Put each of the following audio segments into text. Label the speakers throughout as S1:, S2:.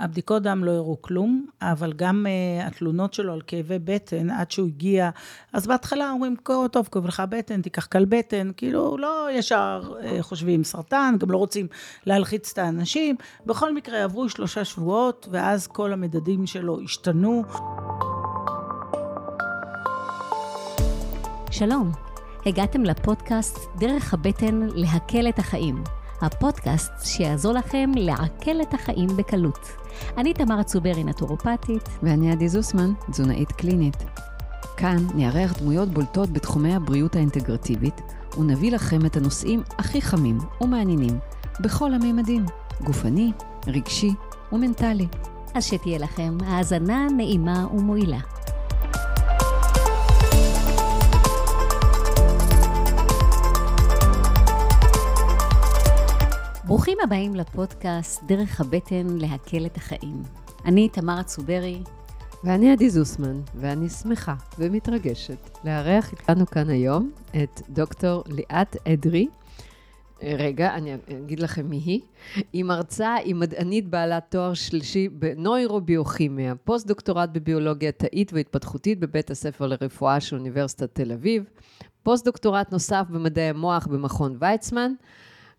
S1: הבדיקות דם לא הראו כלום, אבל גם uh, התלונות שלו על כאבי בטן, עד שהוא הגיע, אז בהתחלה אומרים, טוב, כואב לך בטן, תיקח קל בטן, כאילו לא ישר uh, חושבים סרטן, גם לא רוצים להלחיץ את האנשים. בכל מקרה, עברו שלושה שבועות, ואז כל המדדים שלו השתנו.
S2: שלום, הגעתם לפודקאסט דרך הבטן להקל את החיים. הפודקאסט שיעזור לכם לעכל את החיים בקלות. אני תמר צוברי, נטורופטית.
S3: ואני עדי זוסמן, תזונאית קלינית. כאן נארח דמויות בולטות בתחומי הבריאות האינטגרטיבית, ונביא לכם את הנושאים הכי חמים ומעניינים, בכל הממדים, גופני, רגשי ומנטלי.
S2: אז שתהיה לכם האזנה נעימה ומועילה. ברוכים הבאים לפודקאסט דרך הבטן להקל את החיים. אני תמרה צוברי.
S3: ואני עדי זוסמן, ואני שמחה ומתרגשת לארח איתנו כאן היום את דוקטור ליאת אדרי. רגע, אני אגיד לכם מי היא. היא מרצה, היא מדענית בעלת תואר שלישי בנוירוביוכימיה, פוסט-דוקטורט בביולוגיה תאית והתפתחותית בבית הספר לרפואה של אוניברסיטת תל אביב, פוסט-דוקטורט נוסף במדעי המוח במכון ויצמן,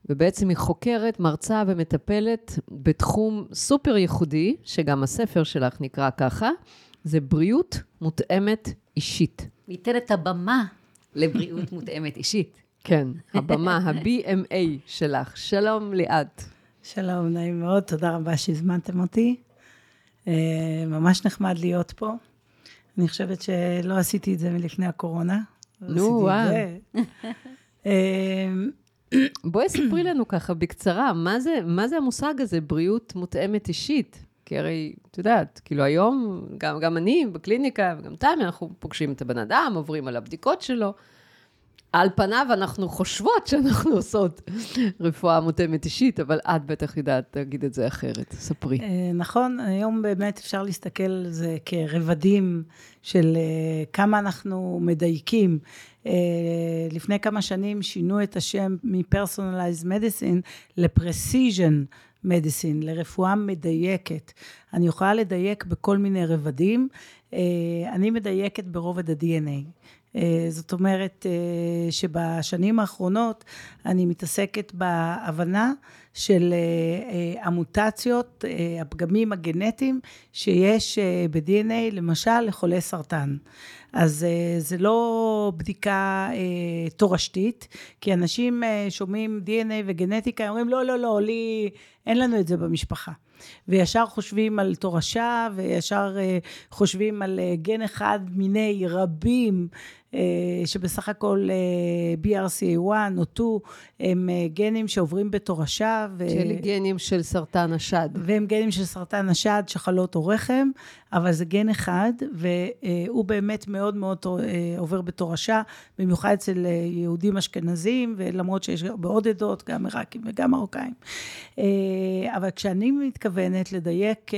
S3: ובעצם היא חוקרת, מרצה ומטפלת בתחום סופר ייחודי, שגם הספר שלך נקרא ככה, זה בריאות מותאמת אישית.
S2: ניתן את הבמה לבריאות מותאמת אישית.
S3: כן, הבמה, הבמ"א שלך. שלום ליאת.
S1: שלום, נעים מאוד, תודה רבה שהזמנתם אותי. אה, ממש נחמד להיות פה. אני חושבת שלא עשיתי את זה מלפני הקורונה.
S3: נו, וואו. בואי ספרי לנו ככה בקצרה, מה זה, מה זה המושג הזה, בריאות מותאמת אישית? כי הרי, את יודעת, כאילו היום, גם, גם אני בקליניקה וגם תמי, אנחנו פוגשים את הבן אדם, עוברים על הבדיקות שלו. על פניו אנחנו חושבות שאנחנו עושות רפואה מותאמת אישית, אבל את בטח יודעת להגיד את זה אחרת. ספרי.
S1: אה, נכון, היום באמת אפשר להסתכל על זה כרבדים של אה, כמה אנחנו מדייקים. אה, לפני כמה שנים שינו את השם מ-personalized medicine ל-precision medicine, לרפואה מדייקת. אני יכולה לדייק בכל מיני רבדים. אני מדייקת ברובד ה-DNA. אה, זאת אומרת אה, שבשנים האחרונות אני מתעסקת בהבנה של אה, המוטציות, הפגמים הגנטיים שיש ב-DNA, למשל לחולי סרטן. אז זה לא בדיקה תורשתית, כי אנשים שומעים DNA וגנטיקה, אומרים לא, לא, לא, לי, אין לנו את זה במשפחה. וישר חושבים על תורשה, וישר חושבים על גן אחד מיני רבים שבסך הכל אה, BRCA1 או 2 הם אה, גנים שעוברים בתורשה.
S3: ו... של גנים של סרטן השד.
S1: והם גנים של סרטן השד, שחלות או רחם, אבל זה גן אחד, והוא באמת מאוד מאוד עובר בתורשה, במיוחד אצל יהודים אשכנזים, ולמרות שיש בעוד עדות, גם עיראקים וגם מרוקאים. אבל כשאני מתכוונת לדייק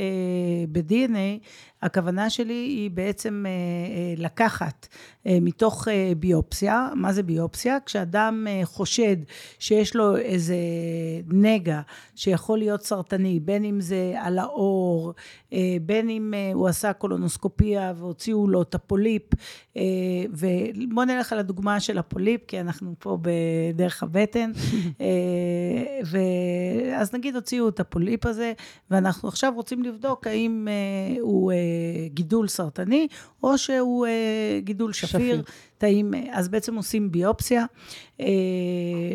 S1: ב-DNA, הכוונה שלי היא בעצם אה, אה, לקחת אה, מתוך ביופסיה, מה זה ביופסיה? כשאדם חושד שיש לו איזה נגע שיכול להיות סרטני, בין אם זה על האור, בין אם הוא עשה קולונוסקופיה והוציאו לו את הפוליפ, ובואו נלך על הדוגמה של הפוליפ, כי אנחנו פה בדרך הבטן, אז נגיד הוציאו את הפוליפ הזה, ואנחנו עכשיו רוצים לבדוק האם הוא גידול סרטני, או שהוא אה, גידול שפיר, שפיר. תאים, אז בעצם עושים ביופסיה, אה,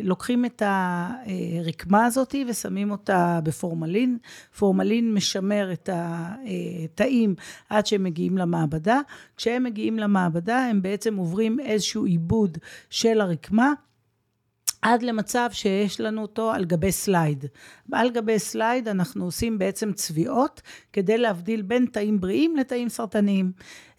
S1: לוקחים את הרקמה הזאת ושמים אותה בפורמלין, פורמלין משמר את התאים עד שהם מגיעים למעבדה, כשהם מגיעים למעבדה הם בעצם עוברים איזשהו עיבוד של הרקמה, עד למצב שיש לנו אותו על גבי slide. על גבי slide אנחנו עושים בעצם צביעות כדי להבדיל בין תאים בריאים לתאים סרטניים.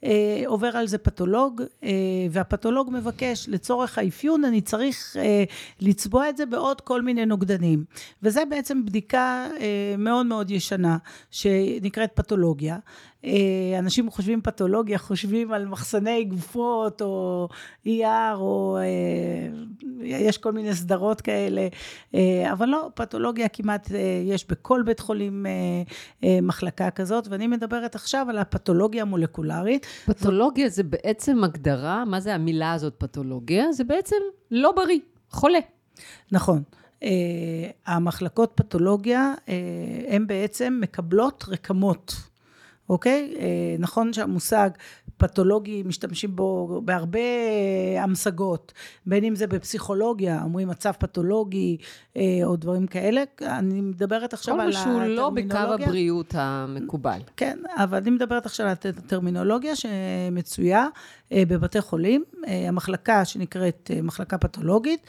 S1: אה, עובר על זה פתולוג, אה, והפתולוג מבקש, לצורך האפיון אני צריך אה, לצבוע את זה בעוד כל מיני נוגדנים. וזה בעצם בדיקה אה, מאוד מאוד ישנה, שנקראת פתולוגיה. אה, אנשים חושבים פתולוגיה, חושבים על מחסני גופות או ER, או אה, יש כל מיני סדרות כאלה, אה, אבל לא, פתולוגיה כמעט יש בכל בית חולים מחלקה כזאת, ואני מדברת עכשיו על הפתולוגיה המולקולרית.
S3: פתולוגיה זה בעצם הגדרה, מה זה המילה הזאת פתולוגיה? זה בעצם לא בריא, חולה.
S1: נכון. Uh, המחלקות פתולוגיה, uh, הן בעצם מקבלות רקמות. אוקיי? אה, נכון שהמושג פתולוגי, משתמשים בו בהרבה המשגות, בין אם זה בפסיכולוגיה, אומרים מצב פתולוגי אה, או דברים כאלה, אני מדברת עכשיו על
S3: הטרמינולוגיה. כל מה שהוא לא בקו הבריאות המקובל.
S1: כן, אבל אני מדברת עכשיו על הטרמינולוגיה שמצויה אה, בבתי חולים, המחלקה שנקראת מחלקה פתולוגית,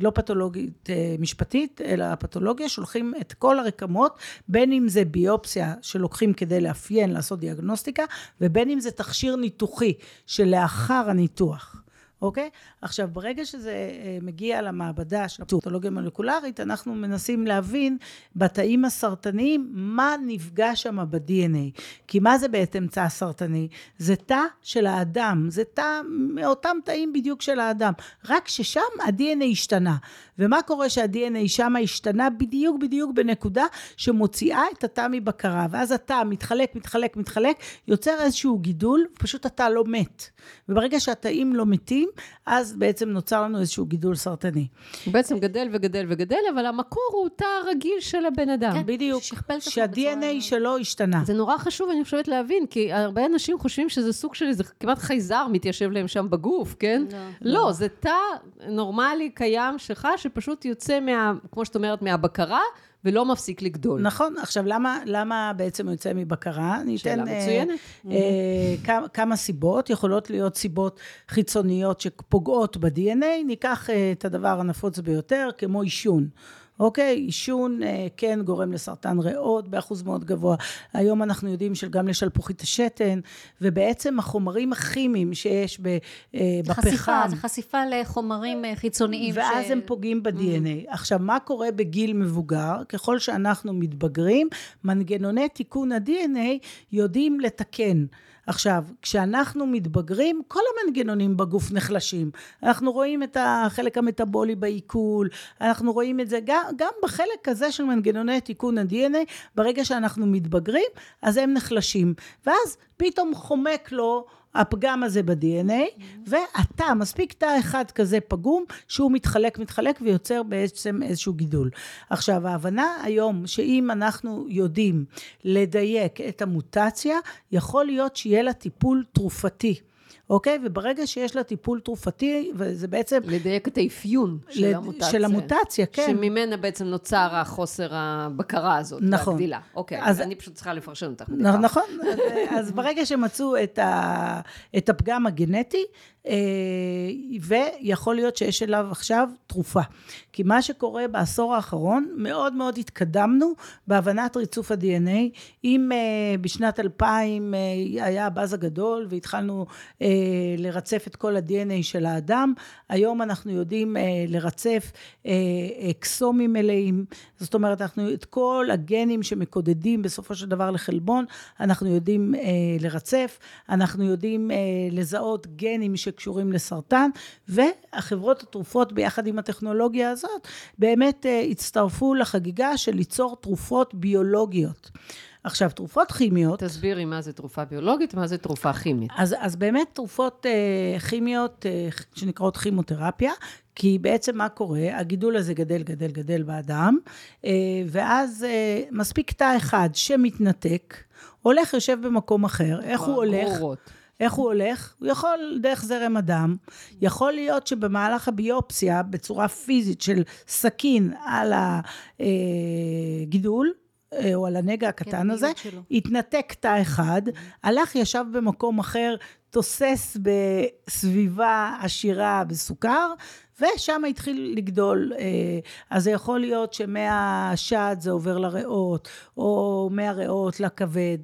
S1: לא פתולוגית משפטית, אלא פתולוגיה, שולחים את כל הרקמות, בין אם זה ביופסיה שלוקחים כדי לאפיין, לעשות דיאגנוסטיקה, ובין אם זה תכשיר ניתוחי שלאחר הניתוח. אוקיי? עכשיו, ברגע שזה אה, מגיע למעבדה של הפתולוגיה מולקולרית, אנחנו מנסים להבין בתאים הסרטניים מה נפגע שם ב-DNA. כי מה זה בעצם תא סרטני? זה תא של האדם, זה תא מאותם תאים בדיוק של האדם, רק ששם ה-DNA השתנה. ומה קורה שה-DNA שם השתנה בדיוק בדיוק בנקודה שמוציאה את התא מבקרה, ואז התא מתחלק, מתחלק, מתחלק, יוצר איזשהו גידול, פשוט התא לא מת. וברגע שהתאים לא מתים, אז בעצם נוצר לנו איזשהו גידול סרטני.
S3: הוא בעצם גדל וגדל וגדל, אבל המקור הוא תא רגיל של הבן אדם.
S1: כן, בדיוק. שה-DNA שלו השתנה.
S3: זה נורא חשוב, אני חושבת להבין, כי הרבה אנשים חושבים שזה סוג של איזה כמעט חייזר מתיישב להם שם בגוף, כן? לא. לא, זה תא נורמלי, קיים שלך, שפשוט יוצא מה, כמו שאת אומרת, מהבקרה. ולא מפסיק לגדול.
S1: נכון. עכשיו, למה, למה בעצם הוא יוצא מבקרה?
S3: אני שאלה אתן, מצוינת.
S1: אה, אה, כמה, כמה סיבות. יכולות להיות סיבות חיצוניות שפוגעות ב-DNA. ניקח אה, את הדבר הנפוץ ביותר, כמו עישון. אוקיי? עישון אה, כן גורם לסרטן ריאות באחוז מאוד גבוה. היום אנחנו יודעים שגם לשלפוחית השתן, ובעצם החומרים הכימיים שיש אה, בפחם.
S2: חשיפה, זה חשיפה לחומרים אה, חיצוניים.
S1: ואז ש... הם פוגעים ב-DNA. Mm. עכשיו, מה קורה בגיל מבוגר? ככל שאנחנו מתבגרים, מנגנוני תיקון ה-DNA יודעים לתקן. עכשיו, כשאנחנו מתבגרים, כל המנגנונים בגוף נחלשים. אנחנו רואים את החלק המטבולי בעיכול, אנחנו רואים את זה גם, גם בחלק הזה של מנגנוני תיקון ה-DNA, ברגע שאנחנו מתבגרים, אז הם נחלשים. ואז פתאום חומק לו הפגם הזה ב-DNA, ואתה, מספיק תא אחד כזה פגום, שהוא מתחלק, מתחלק ויוצר בעצם איזשהו גידול. עכשיו, ההבנה היום שאם אנחנו יודעים לדייק את המוטציה, יכול להיות שיהיה לה טיפול תרופתי. אוקיי? וברגע שיש לה טיפול תרופתי, וזה בעצם...
S3: לדייק את האפיון של לד... המוטציה.
S1: של המוטציה, כן.
S3: שממנה בעצם נוצר החוסר הבקרה הזאת.
S1: נכון.
S3: והגדילה. אוקיי, אז אני פשוט צריכה לפרשן אותך. נכון,
S1: נכון. אז, אז ברגע שמצאו את, ה, את הפגם הגנטי, ויכול להיות שיש אליו עכשיו תרופה. כי מה שקורה בעשור האחרון, מאוד מאוד התקדמנו בהבנת ריצוף ה-DNA. אם אה, בשנת 2000 אה, היה הבאז הגדול והתחלנו לרצף את כל ה-DNA של האדם, היום אנחנו יודעים לרצף אקסומים מלאים, זאת אומרת, אנחנו את כל הגנים שמקודדים בסופו של דבר לחלבון, אנחנו יודעים לרצף, אנחנו יודעים לזהות גנים ש... שקשורים לסרטן, והחברות התרופות ביחד עם הטכנולוגיה הזאת, באמת uh, הצטרפו לחגיגה של ליצור תרופות ביולוגיות. עכשיו, תרופות כימיות...
S3: תסבירי מה זה תרופה ביולוגית, מה זה תרופה כימית.
S1: אז, אז באמת תרופות uh, כימיות uh, שנקראות כימותרפיה, כי בעצם מה קורה? הגידול הזה גדל, גדל, גדל באדם, uh, ואז uh, מספיק תא אחד שמתנתק, הולך, יושב במקום אחר, איך הוא הולך? גרורות. איך הוא הולך? הוא יכול דרך זרם הדם. יכול להיות שבמהלך הביופסיה, בצורה פיזית של סכין על הגידול, אה, או על הנגע הקטן כן, הזה, שלו. התנתק תא אחד, הלך, ישב במקום אחר, תוסס בסביבה עשירה בסוכר, ושם התחיל לגדול. אז זה יכול להיות שמהשד זה עובר לריאות, או מהריאות לכבד.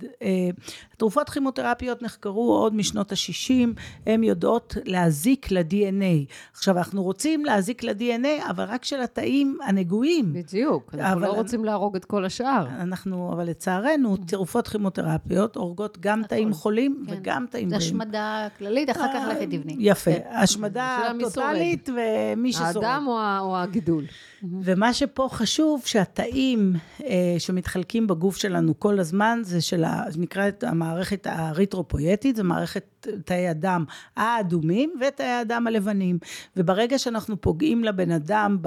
S1: תרופות כימותרפיות נחקרו עוד משנות ה-60, הן יודעות להזיק ל-DNA. עכשיו, אנחנו רוצים להזיק ל-DNA, אבל רק של התאים הנגועים.
S3: בדיוק, אנחנו לא רוצים להרוג את כל השאר.
S1: אנחנו, אבל לצערנו, תרופות כימותרפיות הורגות גם תאים חולים כן. וגם תאים
S2: בריאים. זה השמדה כללית, אחר כך לכי תבני.
S1: יפה, כן. השמדה טוטאלית, ומי
S3: ששורד. האדם או הגידול.
S1: ומה שפה חשוב, שהתאים אה, שמתחלקים בגוף שלנו כל הזמן, זה של, ה, נקראת המערכת האריתרופויטית, זה מערכת תאי הדם האדומים ותאי הדם הלבנים. וברגע שאנחנו פוגעים לבן אדם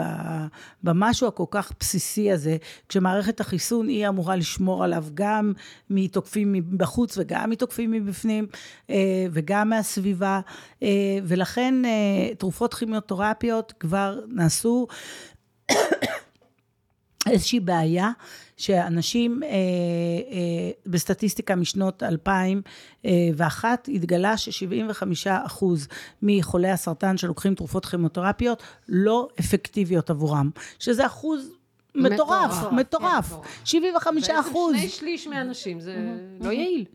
S1: במשהו הכל כך בסיסי הזה, כשמערכת החיסון היא אמורה לשמור עליו גם מתוקפים מבחוץ וגם מתוקפים מבפנים, אה, וגם מהסביבה, אה, ולכן אה, תרופות כימיותרפיות כבר נעשו איזושהי בעיה שאנשים אה, אה, בסטטיסטיקה משנות 2001 התגלה ש-75 אחוז מחולי הסרטן שלוקחים תרופות כימותרפיות לא אפקטיביות עבורם, שזה אחוז מטורף, מטורף, מטורף. 75 אחוז.
S3: שני שליש מהאנשים, זה לא יעיל.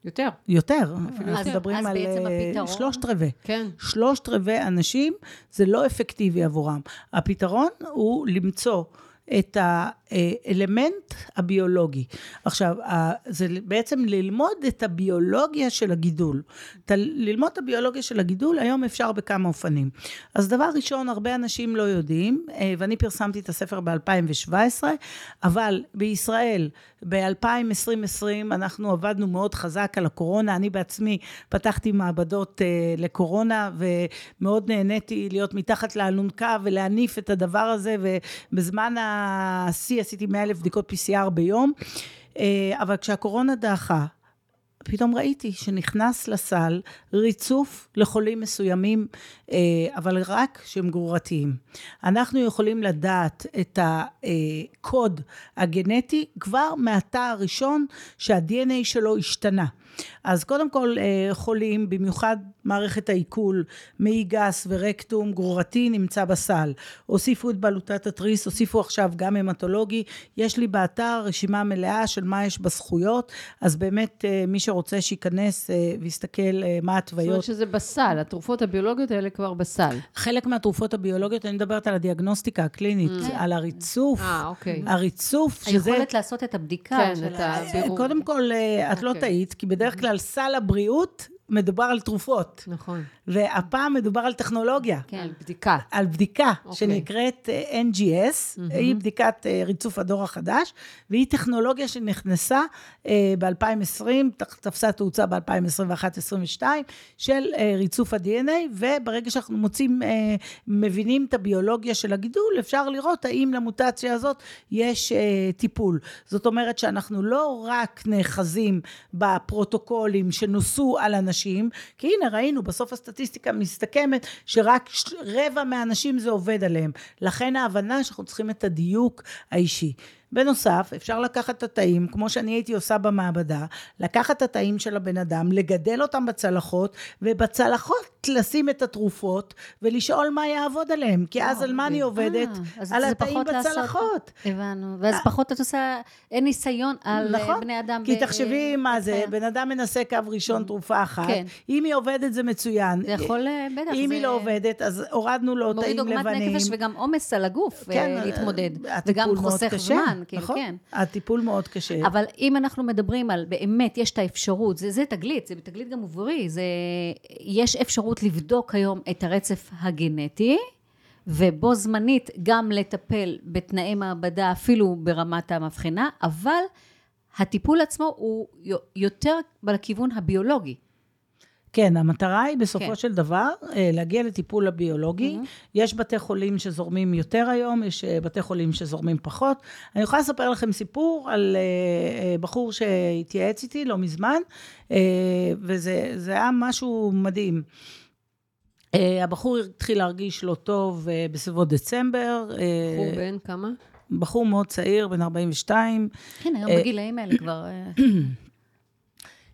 S1: אה,
S3: יותר.
S1: יותר. אנחנו מדברים על אה, שלושת רבעי.
S3: כן.
S1: שלושת רבעי אנשים, זה לא אפקטיבי עבורם. הפתרון הוא למצוא את האלמנט הביולוגי. עכשיו, זה בעצם ללמוד את הביולוגיה של הגידול. ללמוד את הביולוגיה של הגידול, היום אפשר בכמה אופנים. אז דבר ראשון, הרבה אנשים לא יודעים, אה, ואני פרסמתי את הספר ב-2017, אבל בישראל, ב-2020 אנחנו עבדנו מאוד חזק על הקורונה. אני בעצמי פתחתי מעבדות אה, לקורונה, ומאוד נהניתי להיות מתחת לאלונקה ולהניף את הדבר הזה, ובזמן השיא עשיתי 100 אלף בדיקות PCR ביום, אה, אבל כשהקורונה דעכה, פתאום ראיתי שנכנס לסל ריצוף לחולים מסוימים, אה, אבל רק שהם גרורתיים. אנחנו יכולים לדעת את הקוד הגנטי כבר מהתא הראשון שה-DNA שלו השתנה. אז קודם כל אה, חולים, במיוחד מערכת העיכול, מעי גס ורקטום גרורתי נמצא בסל. הוסיפו את בלוטת התריס, הוסיפו עכשיו גם המטולוגי. יש לי באתר רשימה מלאה של מה יש בזכויות, אז באמת אה, מי שרוצה שייכנס אה, ויסתכל מה ההתוויות. זאת
S3: אומרת שזה בסל, התרופות הביולוגיות האלה כבר בסל.
S1: חלק מהתרופות הביולוגיות, אני מדברת על הדיאגנוסטיקה הקלינית, mm. על הריצוף.
S3: אה, אוקיי.
S1: הריצוף,
S2: שזה... היכולת לעשות את הבדיקה.
S3: כן, את הבירור.
S1: קודם כל, את לא אוקיי. טעית, כי בדרך כלל סל הבריאות מדובר על תרופות.
S3: נכון.
S1: והפעם מדובר על טכנולוגיה.
S3: כן, על בדיקה.
S1: על בדיקה. אוקיי. שנקראת אה, NGS, mm-hmm. היא בדיקת אה, ריצוף הדור החדש, והיא טכנולוגיה שנכנסה אה, ב-2020, תפסה תאוצה ב-2021-2022, של ריצוף ה-DNA, וברגע שאנחנו מוצאים, מבינים את הביולוגיה של הגידול, אפשר לראות האם למוטציה הזאת יש טיפול. זאת אומרת שאנחנו לא רק נאחזים בפרוטוקולים שנוסו על אנשים, כי הנה ראינו בסוף הסטטיסטיקה, מסתכמת שרק רבע מהאנשים זה עובד עליהם. לכן ההבנה שאנחנו צריכים את הדיוק האישי. בנוסף, אפשר לקחת את התאים, כמו שאני הייתי עושה במעבדה, לקחת את התאים של הבן אדם, לגדל אותם בצלחות, ובצלחות לשים את התרופות, ולשאול מה יעבוד עליהם. כי אז על מה אני עובדת? אה, על התאים בצלחות.
S2: הבנו. ואז אה. פחות את עושה, אין ניסיון על אה, נכון. בני אדם.
S1: כי תחשבי מה זה, בן אדם מנסה קו ראשון תרופה אחת, כן. אם היא עובדת זה מצוין.
S2: זה יכול, בטח.
S1: אם היא לא עובדת, אז הורדנו לו תאים לבנים.
S2: מוריד עוגמת נפש וגם עומס על הגוף כן, להתמודד. וגם חוסך זמן. כאילו,
S1: נכון,
S2: כן.
S1: הטיפול מאוד קשה.
S2: אבל אם אנחנו מדברים על, באמת, יש את האפשרות, זה, זה תגלית, זה תגלית גם עבורי, זה, יש אפשרות לבדוק היום את הרצף הגנטי, ובו זמנית גם לטפל בתנאי מעבדה, אפילו ברמת המבחנה, אבל הטיפול עצמו הוא יותר בכיוון הביולוגי.
S1: כן, המטרה היא בסופו כן. של דבר אה, להגיע לטיפול הביולוגי. Mm-hmm. יש בתי חולים שזורמים יותר היום, יש אה, בתי חולים שזורמים פחות. אני יכולה לספר לכם סיפור על אה, בחור שהתייעץ איתי לא מזמן, וזה היה משהו מדהים. הבחור התחיל להרגיש לא טוב בסביבות דצמבר.
S3: בחור בן כמה?
S1: בחור מאוד צעיר, בן 42.
S2: כן, היום בגילאים האלה כבר...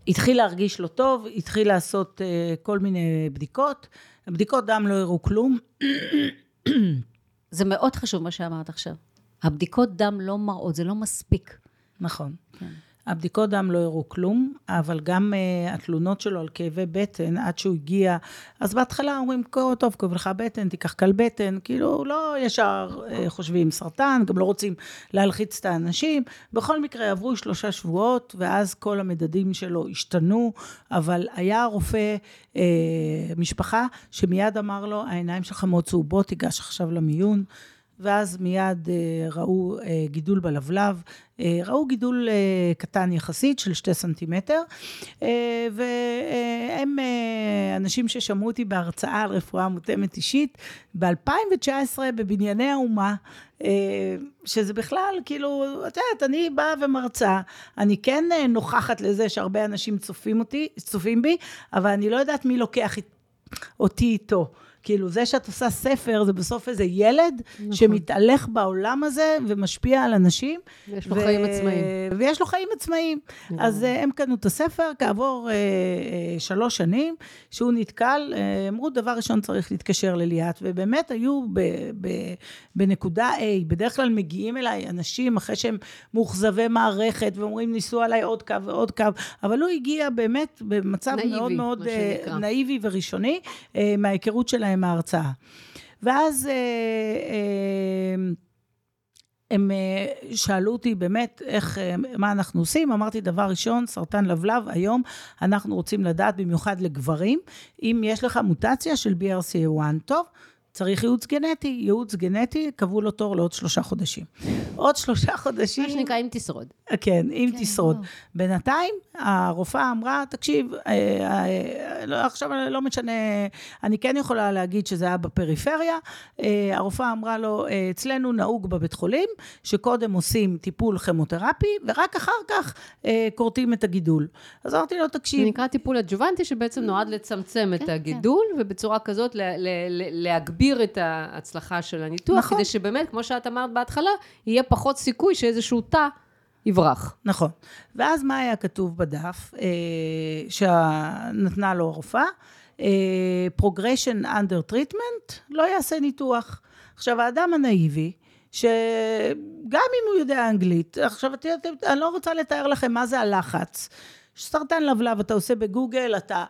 S1: התחיל להרגיש לא טוב, התחיל לעשות uh, כל מיני בדיקות. הבדיקות דם לא הראו כלום.
S2: זה מאוד חשוב מה שאמרת עכשיו. הבדיקות דם לא מראות, זה לא מספיק.
S1: נכון.
S2: כן.
S1: הבדיקות דם לא הראו כלום, אבל גם uh, התלונות שלו על כאבי בטן, עד שהוא הגיע, אז בהתחלה אומרים, טוב, כואב לך בטן, תיקח קל בטן, כאילו לא ישר uh, חושבים סרטן, גם לא רוצים להלחיץ את האנשים. בכל מקרה, עברו שלושה שבועות, ואז כל המדדים שלו השתנו, אבל היה רופא uh, משפחה שמיד אמר לו, העיניים שלך מאוד צהובות, תיגש עכשיו למיון. ואז מיד אה, ראו אה, גידול בלבלב, אה, ראו גידול קטן יחסית של שתי סנטימטר, והם אנשים ששמעו אותי בהרצאה על רפואה מותאמת אישית, ב-2019 בבנייני האומה, שזה בכלל, כאילו, את יודעת, אני באה ומרצה, אני כן נוכחת לזה שהרבה אנשים צופים אותי, צופים בי, אבל אני לא יודעת מי לוקח אותי איתו. כאילו, זה שאת עושה ספר, זה בסוף איזה ילד נכון. שמתהלך בעולם הזה ומשפיע על אנשים.
S3: ויש לו ו... חיים עצמאיים.
S1: ויש לו חיים עצמאיים. נכון. אז uh, הם קנו את הספר, כעבור uh, uh, שלוש שנים, שהוא נתקל, uh, אמרו, דבר ראשון צריך להתקשר לליאת, ובאמת היו ב, ב, בנקודה A, בדרך כלל מגיעים אליי אנשים אחרי שהם מאוכזבי מערכת, ואומרים, ניסו עליי עוד קו ועוד קו, אבל הוא הגיע באמת במצב נאיבי, מאוד מאוד נאיבי וראשוני, uh, מההיכרות שלהם. להם ההרצאה. ואז אה, אה, הם אה, שאלו אותי באמת איך, מה אנחנו עושים, אמרתי דבר ראשון, סרטן לבלב, היום אנחנו רוצים לדעת במיוחד לגברים, אם יש לך מוטציה של BRCA1, טוב, צריך ייעוץ גנטי, ייעוץ גנטי, קבעו לו תור לעוד שלושה חודשים. עוד שלושה חודשים...
S3: מה שנקרא, אם תשרוד.
S1: כן, אם כן, תשרוד. לא. בינתיים, הרופאה אמרה, תקשיב, אה, אה, לא, עכשיו לא משנה, אני כן יכולה להגיד שזה היה בפריפריה, אה, הרופאה אמרה לו, אצלנו נהוג בבית חולים, שקודם עושים טיפול כימותרפי, ורק אחר כך כורתים את הגידול. אז אמרתי לו, תקשיב...
S3: זה נקרא טיפול אג'וונטי, שבעצם נועד לצמצם כן, את הגידול, כן. ובצורה כזאת להגביר... להגביר את ההצלחה של הניתוח, נכון. כדי שבאמת, כמו שאת אמרת בהתחלה, יהיה פחות סיכוי שאיזשהו תא יברח.
S1: נכון. ואז מה היה כתוב בדף אה, שנתנה לו הרופאה? אה, progression under treatment, לא יעשה ניתוח. עכשיו, האדם הנאיבי, שגם אם הוא יודע אנגלית, עכשיו, את יודעת, אני לא רוצה לתאר לכם מה זה הלחץ. סרטן לבלב, אתה עושה בגוגל, אתה...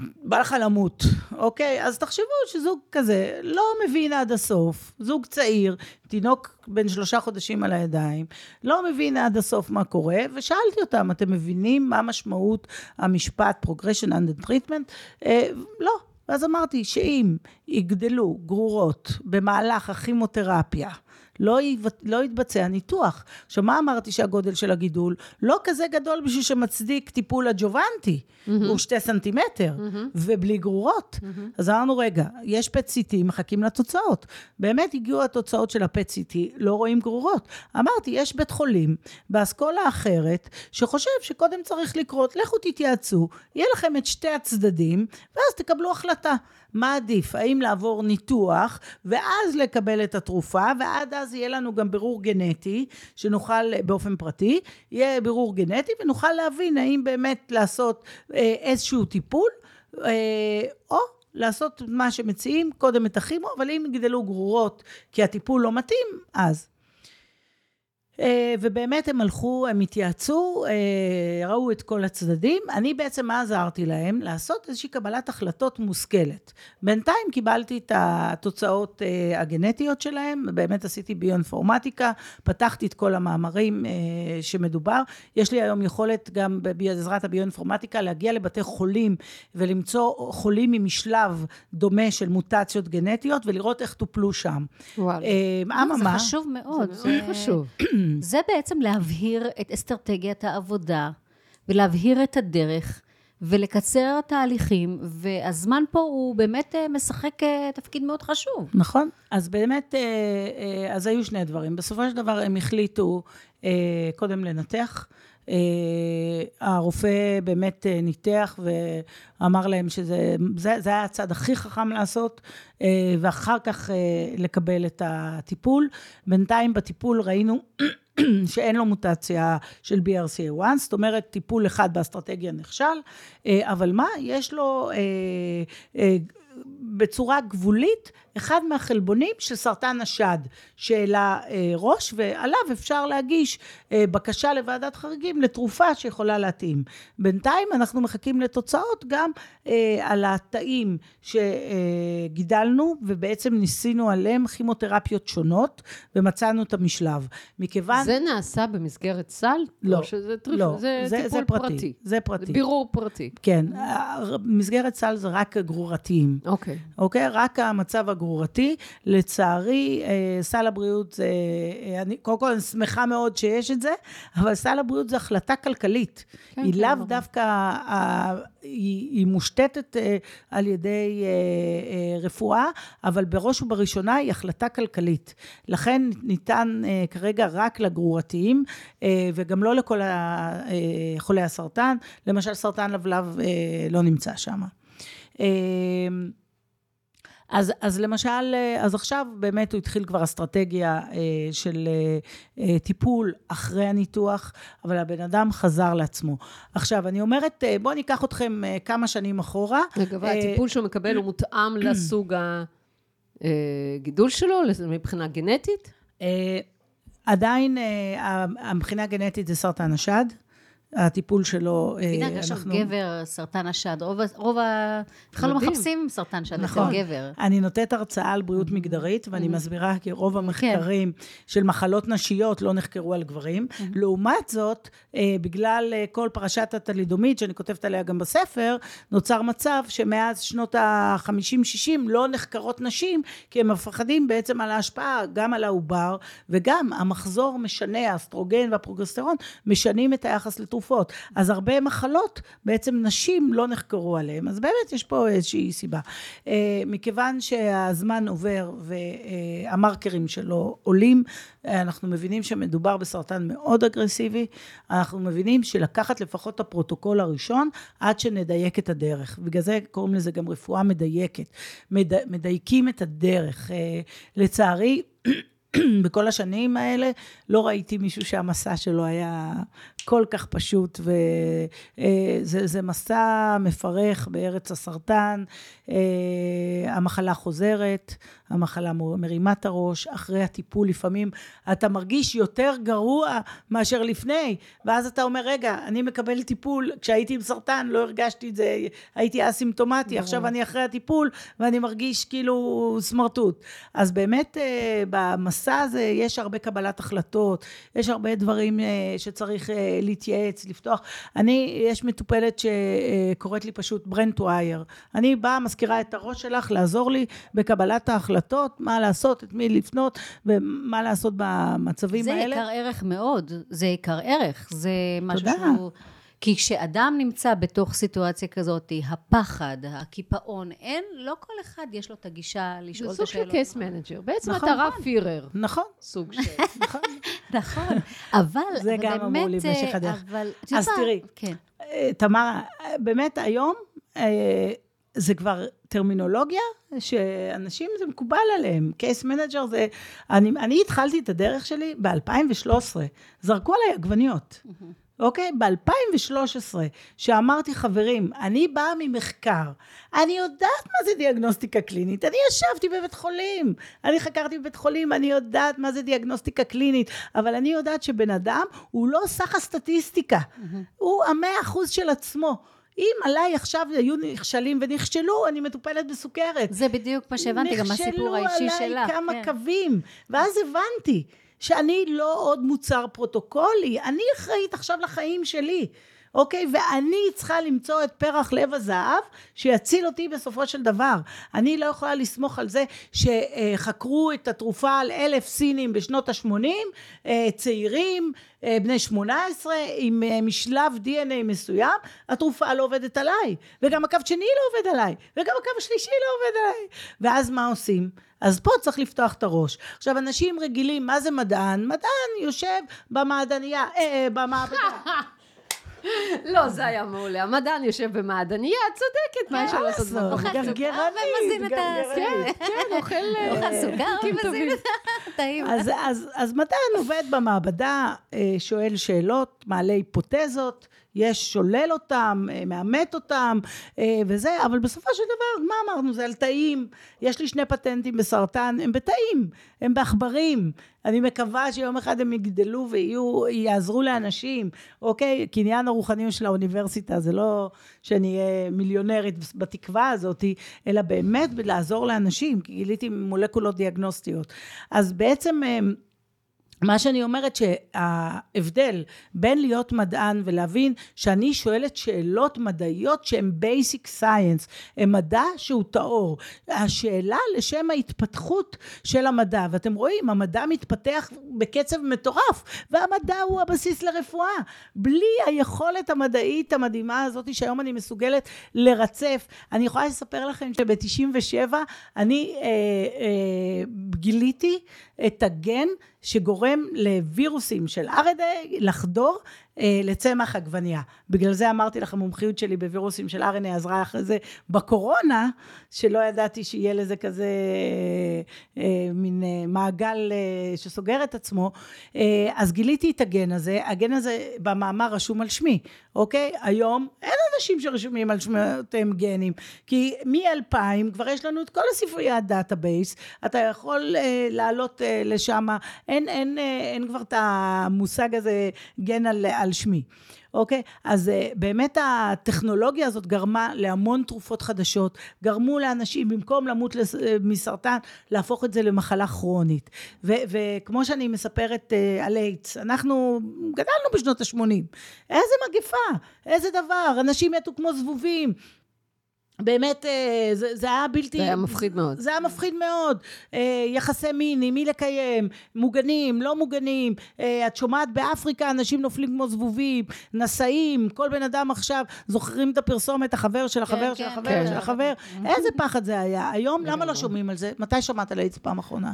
S1: בא לך למות, אוקיי? אז תחשבו שזוג כזה לא מבין עד הסוף, זוג צעיר, תינוק בן שלושה חודשים על הידיים, לא מבין עד הסוף מה קורה, ושאלתי אותם, אתם מבינים מה משמעות המשפט progression under treatment? אה, לא. ואז אמרתי שאם יגדלו גרורות במהלך הכימותרפיה, לא, לא יתבצע ניתוח. עכשיו, מה אמרתי שהגודל של הגידול? לא כזה גדול בשביל שמצדיק טיפול אג'ובנטי, mm-hmm. הוא שתי סנטימטר, mm-hmm. ובלי גרורות. Mm-hmm. אז אמרנו, רגע, יש סיטי, מחכים לתוצאות. באמת הגיעו התוצאות של סיטי, לא רואים גרורות. אמרתי, יש בית חולים באסכולה אחרת, שחושב שקודם צריך לקרות, לכו תתייעצו, יהיה לכם את שתי הצדדים, ואז תקבלו החלטה. מה עדיף, האם לעבור ניתוח ואז לקבל את התרופה, ועד אז יהיה לנו גם בירור גנטי, שנוכל באופן פרטי, יהיה בירור גנטי ונוכל להבין האם באמת לעשות אה, איזשהו טיפול, אה, או לעשות מה שמציעים, קודם את הכימו, אבל אם יגדלו גרורות כי הטיפול לא מתאים, אז. אה, ובאמת הם הלכו, הם התייעצו, אה, ראו את כל הצדדים. אני בעצם, מה עזרתי להם? לעשות איזושהי קבלת החלטות מושכלת. בינתיים קיבלתי את התוצאות אה, הגנטיות שלהם, באמת עשיתי ביואינפורמטיקה, פתחתי את כל המאמרים שמדובר. יש לי היום יכולת גם בעזרת הביואינפורמטיקה להגיע לבתי חולים ולמצוא חולים ממשלב דומה של מוטציות גנטיות ולראות איך טופלו שם.
S2: וואו. אממה. זה חשוב מאוד.
S3: זה מאוד חשוב.
S2: זה בעצם להבהיר את אסטרטגיית העבודה, ולהבהיר את הדרך, ולקצר תהליכים, והזמן פה הוא באמת אה, משחק אה, תפקיד מאוד חשוב.
S1: נכון. אז באמת, אה, אז היו שני דברים. בסופו של דבר הם החליטו קודם לנתח. Uh, הרופא באמת uh, ניתח ואמר להם שזה זה, זה היה הצד הכי חכם לעשות, uh, ואחר כך לקבל את הטיפול. בינתיים בטיפול ראינו שאין לו מוטציה של BRCA1, זאת אומרת טיפול אחד באסטרטגיה נכשל, אה, אבל מה, יש לו אה, אה, בצורה גבולית אחד מהחלבונים של סרטן השד שהעלה אה, ראש ועליו אפשר להגיש אה, בקשה לוועדת חריגים לתרופה שיכולה להתאים. בינתיים אנחנו מחכים לתוצאות גם אה, על התאים שגידלנו ובעצם ניסינו עליהם כימותרפיות שונות ומצאנו את המשלב. מכיוון...
S3: זה נעשה במסגרת סל?
S1: לא,
S3: שזה טריפ...
S1: לא,
S3: זה,
S1: זה,
S3: טיפול
S1: זה פרטי,
S3: פרטי.
S1: זה פרטי.
S3: בירור פרטי.
S1: כן, מסגרת סל זה רק גרורתיים.
S3: אוקיי.
S1: אוקיי? רק המצב הגרורתי. לצערי, אה, סל הבריאות. אה, אני, קודם כל, אני שמחה מאוד שיש את זה, אבל סל הבריאות זה החלטה כלכלית.
S3: כן,
S1: היא
S3: כן,
S1: לאו
S3: ברור.
S1: דווקא... אה, היא, היא מושתתת על ידי אה, אה, רפואה, אבל בראש ובראשונה היא החלטה כלכלית. לכן ניתן כרגע רק לגרורתיים, וגם לא לכל חולי הסרטן. למשל, סרטן לבלב לא נמצא שם. אז, אז למשל, אה, אז עכשיו באמת הוא התחיל כבר אסטרטגיה אה, של אה, טיפול אחרי הניתוח, אבל הבן אדם חזר לעצמו. עכשיו, אני אומרת, בואו ניקח אתכם כמה שנים אחורה.
S3: אגב, הטיפול שהוא מקבל הוא מותאם לסוג הגידול שלו, מבחינה גנטית?
S1: עדיין המבחינה הגנטית זה סרטן השד. הטיפול שלו, אה,
S2: מבינה, עכשיו גבר, סרטן השד, רוב, ה- רוב ה... בכלל לא. מחפשים סרטן שד אצל
S1: נכון.
S2: גבר.
S1: אני נותנת הרצאה על בריאות מגדרית, ואני מסבירה כי רוב המחקרים של מחלות נשיות לא נחקרו על גברים. לעומת זאת, אה, בגלל אה, כל פרשת הטלידומית, שאני כותבת עליה גם בספר, נוצר מצב שמאז שנות ה-50-60 לא נחקרות נשים, כי הם מפחדים בעצם על ההשפעה גם על העובר, וגם המחזור משנה, האסטרוגן והפרוגסטרון, משנים את היחס לתרופות. אז הרבה מחלות, בעצם נשים לא נחקרו עליהן. אז באמת יש פה איזושהי סיבה. אה, מכיוון שהזמן עובר והמרקרים שלו עולים, אנחנו מבינים שמדובר בסרטן מאוד אגרסיבי, אנחנו מבינים שלקחת לפחות את הפרוטוקול הראשון עד שנדייק את הדרך. בגלל זה קוראים לזה גם רפואה מדייקת. מד... מדייקים את הדרך. אה, לצערי, בכל השנים האלה לא ראיתי מישהו שהמסע שלו היה כל כך פשוט וזה זה מסע מפרך בארץ הסרטן, אה, המחלה חוזרת, המחלה מרימה את הראש, אחרי הטיפול לפעמים אתה מרגיש יותר גרוע מאשר לפני, ואז אתה אומר רגע, אני מקבל טיפול, כשהייתי עם סרטן לא הרגשתי את זה, הייתי אסימפטומטי, עכשיו אני אחרי הטיפול ואני מרגיש כאילו סמרטוט. אז באמת אה, במסע הזה יש הרבה קבלת החלטות, יש הרבה דברים אה, שצריך אה, להתייעץ, לפתוח. אני, יש מטופלת שקוראת לי פשוט brain to hire. אני באה, משכירה את הראש שלך, לעזור לי בקבלת ההחלטות, מה לעשות, את מי לפנות, ומה לעשות במצבים
S2: זה
S1: האלה.
S2: יקר ערך מאוד, זה יקר ערך, זה משהו
S1: תודה.
S2: שהוא... כי כשאדם נמצא בתוך סיטואציה כזאת, הפחד, הקיפאון, אין, לא כל אחד יש לו את הגישה לשאול
S3: זה
S2: את
S3: סוג של
S2: השאלות.
S3: case manager. בעצם
S1: נכון.
S3: את הרב פירר.
S1: נכון,
S3: סוג של...
S1: נכון.
S2: נכון, אבל,
S1: זה
S2: אבל
S1: גם אמרו לי במשך
S2: אה,
S1: הדרך.
S2: אבל,
S1: אז תראי.
S2: כן.
S1: אה, תמרה, באמת היום אה, זה כבר טרמינולוגיה שאנשים זה מקובל עליהם. case manager זה... אני, אני התחלתי את הדרך שלי ב-2013, זרקו עליי עגבניות. אוקיי? ב-2013, שאמרתי, חברים, אני באה ממחקר, אני יודעת מה זה דיאגנוסטיקה קלינית, אני ישבתי בבית חולים, אני חקרתי בבית חולים, אני יודעת מה זה דיאגנוסטיקה קלינית, אבל אני יודעת שבן אדם הוא לא סך הסטטיסטיקה, הוא המאה אחוז של עצמו. אם עליי עכשיו היו נכשלים ונכשלו, אני מטופלת בסוכרת.
S2: זה בדיוק מה שהבנתי, גם מהסיפור האישי שלך.
S1: נכשלו עליי כמה
S2: כן.
S1: קווים, ואז הבנתי שאני לא עוד מוצר פרוטוקולי, אני אחראית עכשיו לחיים שלי. אוקיי? ואני צריכה למצוא את פרח לב הזהב שיציל אותי בסופו של דבר. אני לא יכולה לסמוך על זה שחקרו את התרופה על אלף סינים בשנות ה-80, צעירים, אה, בני 18, עם אה, משלב DNA מסוים, התרופה לא עובדת עליי. וגם הקו שני לא עובד עליי, וגם הקו השלישי לא עובד עליי. ואז מה עושים? אז פה צריך לפתוח את הראש. עכשיו, אנשים רגילים, מה זה מדען? מדען יושב במעדניה, אה, במעבדה.
S3: לא, זה היה מעולה. המדען יושב במעדניה, את צודקת, מה יש לו לעשות?
S2: אוכל סוכר
S1: גרגרנית,
S2: ומזין את ה-
S1: גרגרנית.
S3: כן, אוכל אה,
S2: אוכל סוכר ומזין
S3: טובים.
S2: טעים.
S1: אז, אז, אז מדען עובד במעבדה, אה, שואל שאלות, מעלה היפותזות, יש שולל אותם, אה, מאמת אותם אה, וזה, אבל בסופו של דבר, מה אמרנו? זה על תאים. יש לי שני פטנטים בסרטן, הם בתאים, הם בעכברים. אני מקווה שיום אחד הם יגדלו ויהיו, יעזרו לאנשים, אוקיי? קניין הרוחניות של האוניברסיטה זה לא שאני אהיה מיליונרית בתקווה הזאת, אלא באמת לעזור לאנשים, כי גיליתי מולקולות דיאגנוסטיות. אז בעצם מה שאני אומרת שההבדל בין להיות מדען ולהבין שאני שואלת שאלות מדעיות שהן basic science, הם מדע שהוא טהור. השאלה לשם ההתפתחות של המדע, ואתם רואים, המדע מתפתח בקצב מטורף, והמדע הוא הבסיס לרפואה. בלי היכולת המדעית המדהימה הזאת שהיום אני מסוגלת לרצף. אני יכולה לספר לכם שב-97 אני אה, אה, גיליתי את הגן שגורם לווירוסים של RNA לחדור לצמח עגבנייה. בגלל זה אמרתי לך, המומחיות שלי בווירוסים של RNA עזרה אחרי זה בקורונה, שלא ידעתי שיהיה לזה כזה אה, מין אה, מעגל אה, שסוגר את עצמו. אה, אז גיליתי את הגן הזה, הגן הזה במאמר רשום על שמי, אוקיי? היום אין אנשים שרשומים על שמותיהם גנים, כי מ-2000 כבר יש לנו את כל הספרייה ה database, אתה יכול אה, לעלות אה, לשם, אין, אין, אה, אין כבר את המושג הזה גן על, על שמי. אוקיי? אז uh, באמת הטכנולוגיה הזאת גרמה להמון תרופות חדשות, גרמו לאנשים במקום למות uh, מסרטן, להפוך את זה למחלה כרונית. ו, וכמו שאני מספרת uh, על איידס, אנחנו גדלנו בשנות ה-80. איזה מגפה, איזה דבר, אנשים מתו כמו זבובים. באמת, אה, זה, זה היה בלתי...
S3: זה היה מפחיד מאוד.
S1: זה היה מפחיד מאוד. אה, יחסי מין, עם מי לקיים, מוגנים, לא מוגנים. אה, את שומעת באפריקה אנשים נופלים כמו זבובים, נשאים, כל בן אדם עכשיו, זוכרים את הפרסומת, החבר של החבר
S2: כן,
S1: של
S2: כן,
S1: החבר
S3: כן.
S1: של החבר. איזה פחד זה היה. היום, למה לא שומעים על זה? מתי שמעת על איידס פעם אחרונה?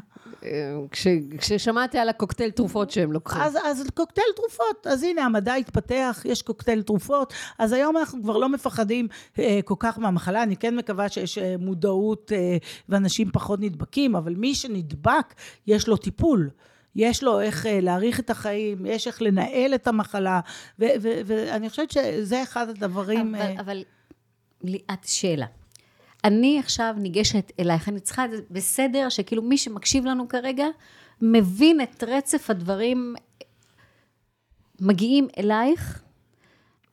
S3: כש, כששמעתי על הקוקטייל תרופות שהם לוקחים.
S1: אז, אז קוקטייל תרופות, אז הנה המדע התפתח, יש קוקטייל תרופות, אז היום אנחנו כבר לא מפחדים אה, כל כך מהמחלה, אני כן מקווה שיש אה, מודעות אה, ואנשים פחות נדבקים, אבל מי שנדבק יש לו טיפול. יש לו איך אה, להאריך את החיים, יש איך לנהל את המחלה, ואני חושבת שזה אחד הדברים...
S2: אבל, אבל ליאת, שאלה. אני עכשיו ניגשת אלייך, אני צריכה את זה בסדר שכאילו מי שמקשיב לנו כרגע מבין את רצף הדברים מגיעים אלייך,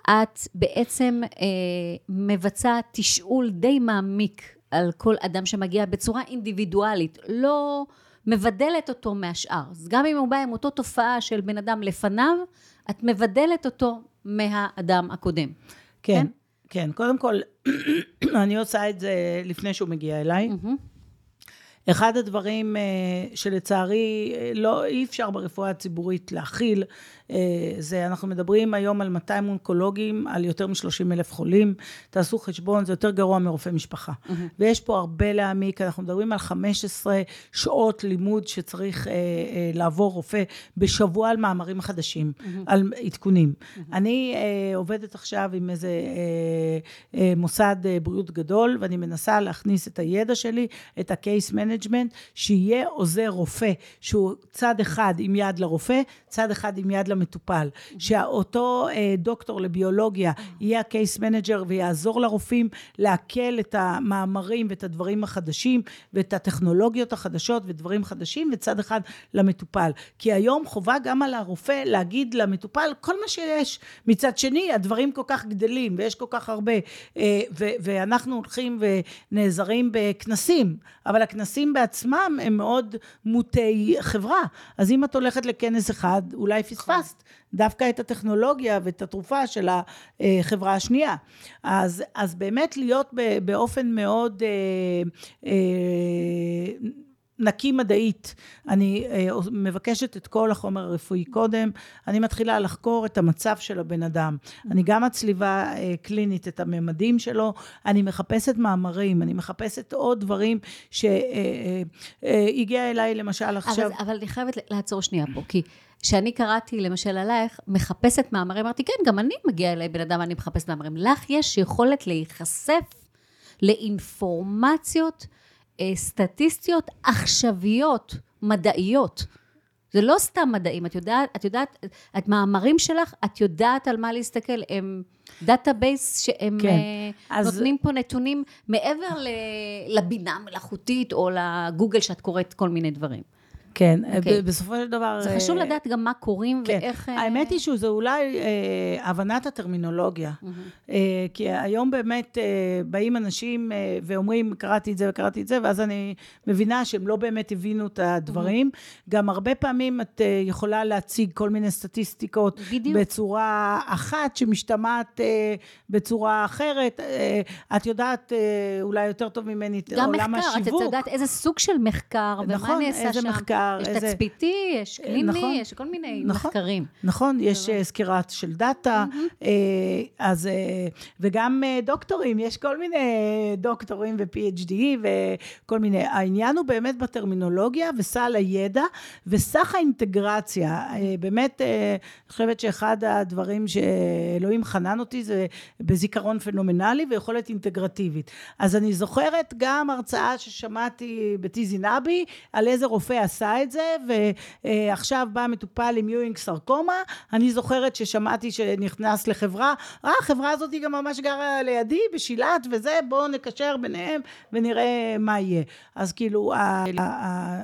S2: את בעצם אה, מבצעת תשאול די מעמיק על כל אדם שמגיע בצורה אינדיבידואלית, לא מבדלת אותו מהשאר. אז גם אם הוא בא עם אותו תופעה של בן אדם לפניו, את מבדלת אותו מהאדם הקודם.
S1: כן, כן. קודם כל, אני עושה את זה לפני שהוא מגיע אליי. אחד הדברים אה, שלצערי אה, לא, אי אפשר ברפואה הציבורית להכיל, זה אנחנו מדברים היום על 200 אונקולוגים, על יותר מ-30 אלף חולים, תעשו חשבון, זה יותר גרוע מרופא משפחה. ויש פה הרבה להעמיק, אנחנו מדברים על 15 שעות לימוד שצריך אה, אה, לעבור רופא בשבוע על מאמרים חדשים, על עדכונים. אני אה, עובדת עכשיו עם איזה אה, אה, מוסד אה, בריאות גדול, ואני מנסה להכניס את הידע שלי, את ה-case management, שיהיה עוזר רופא, שהוא צד אחד עם יד לרופא, צד אחד עם יד למטופל. שאותו אה, דוקטור לביולוגיה יהיה ה-case manager ויעזור לרופאים לעכל את המאמרים ואת הדברים החדשים, ואת הטכנולוגיות החדשות ודברים חדשים, וצד אחד למטופל. כי היום חובה גם על הרופא להגיד למטופל כל מה שיש. מצד שני, הדברים כל כך גדלים, ויש כל כך הרבה, אה, ואנחנו הולכים ונעזרים בכנסים, אבל הכנסים בעצמם הם מאוד מוטי חברה. אז אם את הולכת לכנס אחד, אולי פספסת דווקא את הטכנולוגיה ואת התרופה של החברה השנייה. אז, אז באמת להיות באופן מאוד... אה, אה, נקי מדעית. אני אה, מבקשת את כל החומר הרפואי קודם, אני מתחילה לחקור את המצב של הבן אדם. אני גם מצליבה קלינית את הממדים שלו, אני מחפשת מאמרים, אני מחפשת עוד דברים שהגיע אליי למשל עכשיו.
S2: אבל, אבל אני חייבת לעצור שנייה פה, כי כשאני קראתי למשל עלייך, מחפשת מאמרים, אמרתי, כן, גם אני מגיעה אליי בן אדם, אני מחפשת מאמרים. לך יש יכולת להיחשף לאינפורמציות אה, סטטיסטיות עכשוויות מדעיות. זה לא סתם מדעים, את יודעת, את יודעת, את מאמרים שלך, את יודעת על מה להסתכל, הם database שהם
S1: כן,
S2: אה,
S1: אז-
S2: נותנים פה נתונים מעבר לבינה המלאכותית או לגוגל שאת קוראת כל מיני דברים.
S1: כן,
S2: אוקיי.
S1: ב- בסופו של דבר...
S2: זה חשוב
S1: אה,
S2: לדעת גם מה קוראים
S1: כן.
S2: ואיך... אה,
S1: האמת היא שזה אולי אה, הבנת הטרמינולוגיה. אה, כי היום באמת אה, באים אנשים אה, ואומרים, קראתי את זה וקראתי את זה, ואז אני מבינה שהם לא באמת הבינו את הדברים. גם הרבה פעמים את אה, יכולה להציג כל מיני סטטיסטיקות
S2: בדיוק.
S1: בצורה אחת שמשתמעת אה, בצורה אחרת. אה, את יודעת אה, אולי יותר טוב ממני את
S2: גם
S1: עולם
S2: מחקר, את
S1: השיווק.
S2: יודעת איזה סוג של מחקר, ומה
S1: נכון,
S2: נעשה
S1: איזה
S2: שם.
S1: מחקר,
S2: יש
S1: איזה-
S2: תצפיתי, יש קליני,
S1: נכון.
S2: יש כל מיני
S1: נכון.
S2: מחקרים.
S1: נכון, יש אה, סקירה של דאטה, אה, אז, אה, וגם אה, דוקטורים, יש כל מיני דוקטורים ו-PhD וכל מיני, העניין הוא באמת בטרמינולוגיה וסל הידע וסך האינטגרציה, אה, באמת, אה, אני חושבת שאחד הדברים שאלוהים חנן אותי זה בזיכרון פנומנלי ויכולת אינטגרטיבית. אז אני זוכרת גם הרצאה ששמעתי בטיזי נבי, על איזה רופא עשה את זה, ועכשיו בא מטופל עם יואינג סרקומה, אני זוכרת ששמעתי שנכנס לחברה, אה, החברה הזאת היא גם ממש גרה לידי, בשילת וזה, בואו נקשר ביניהם ונראה מה יהיה. אז כאילו,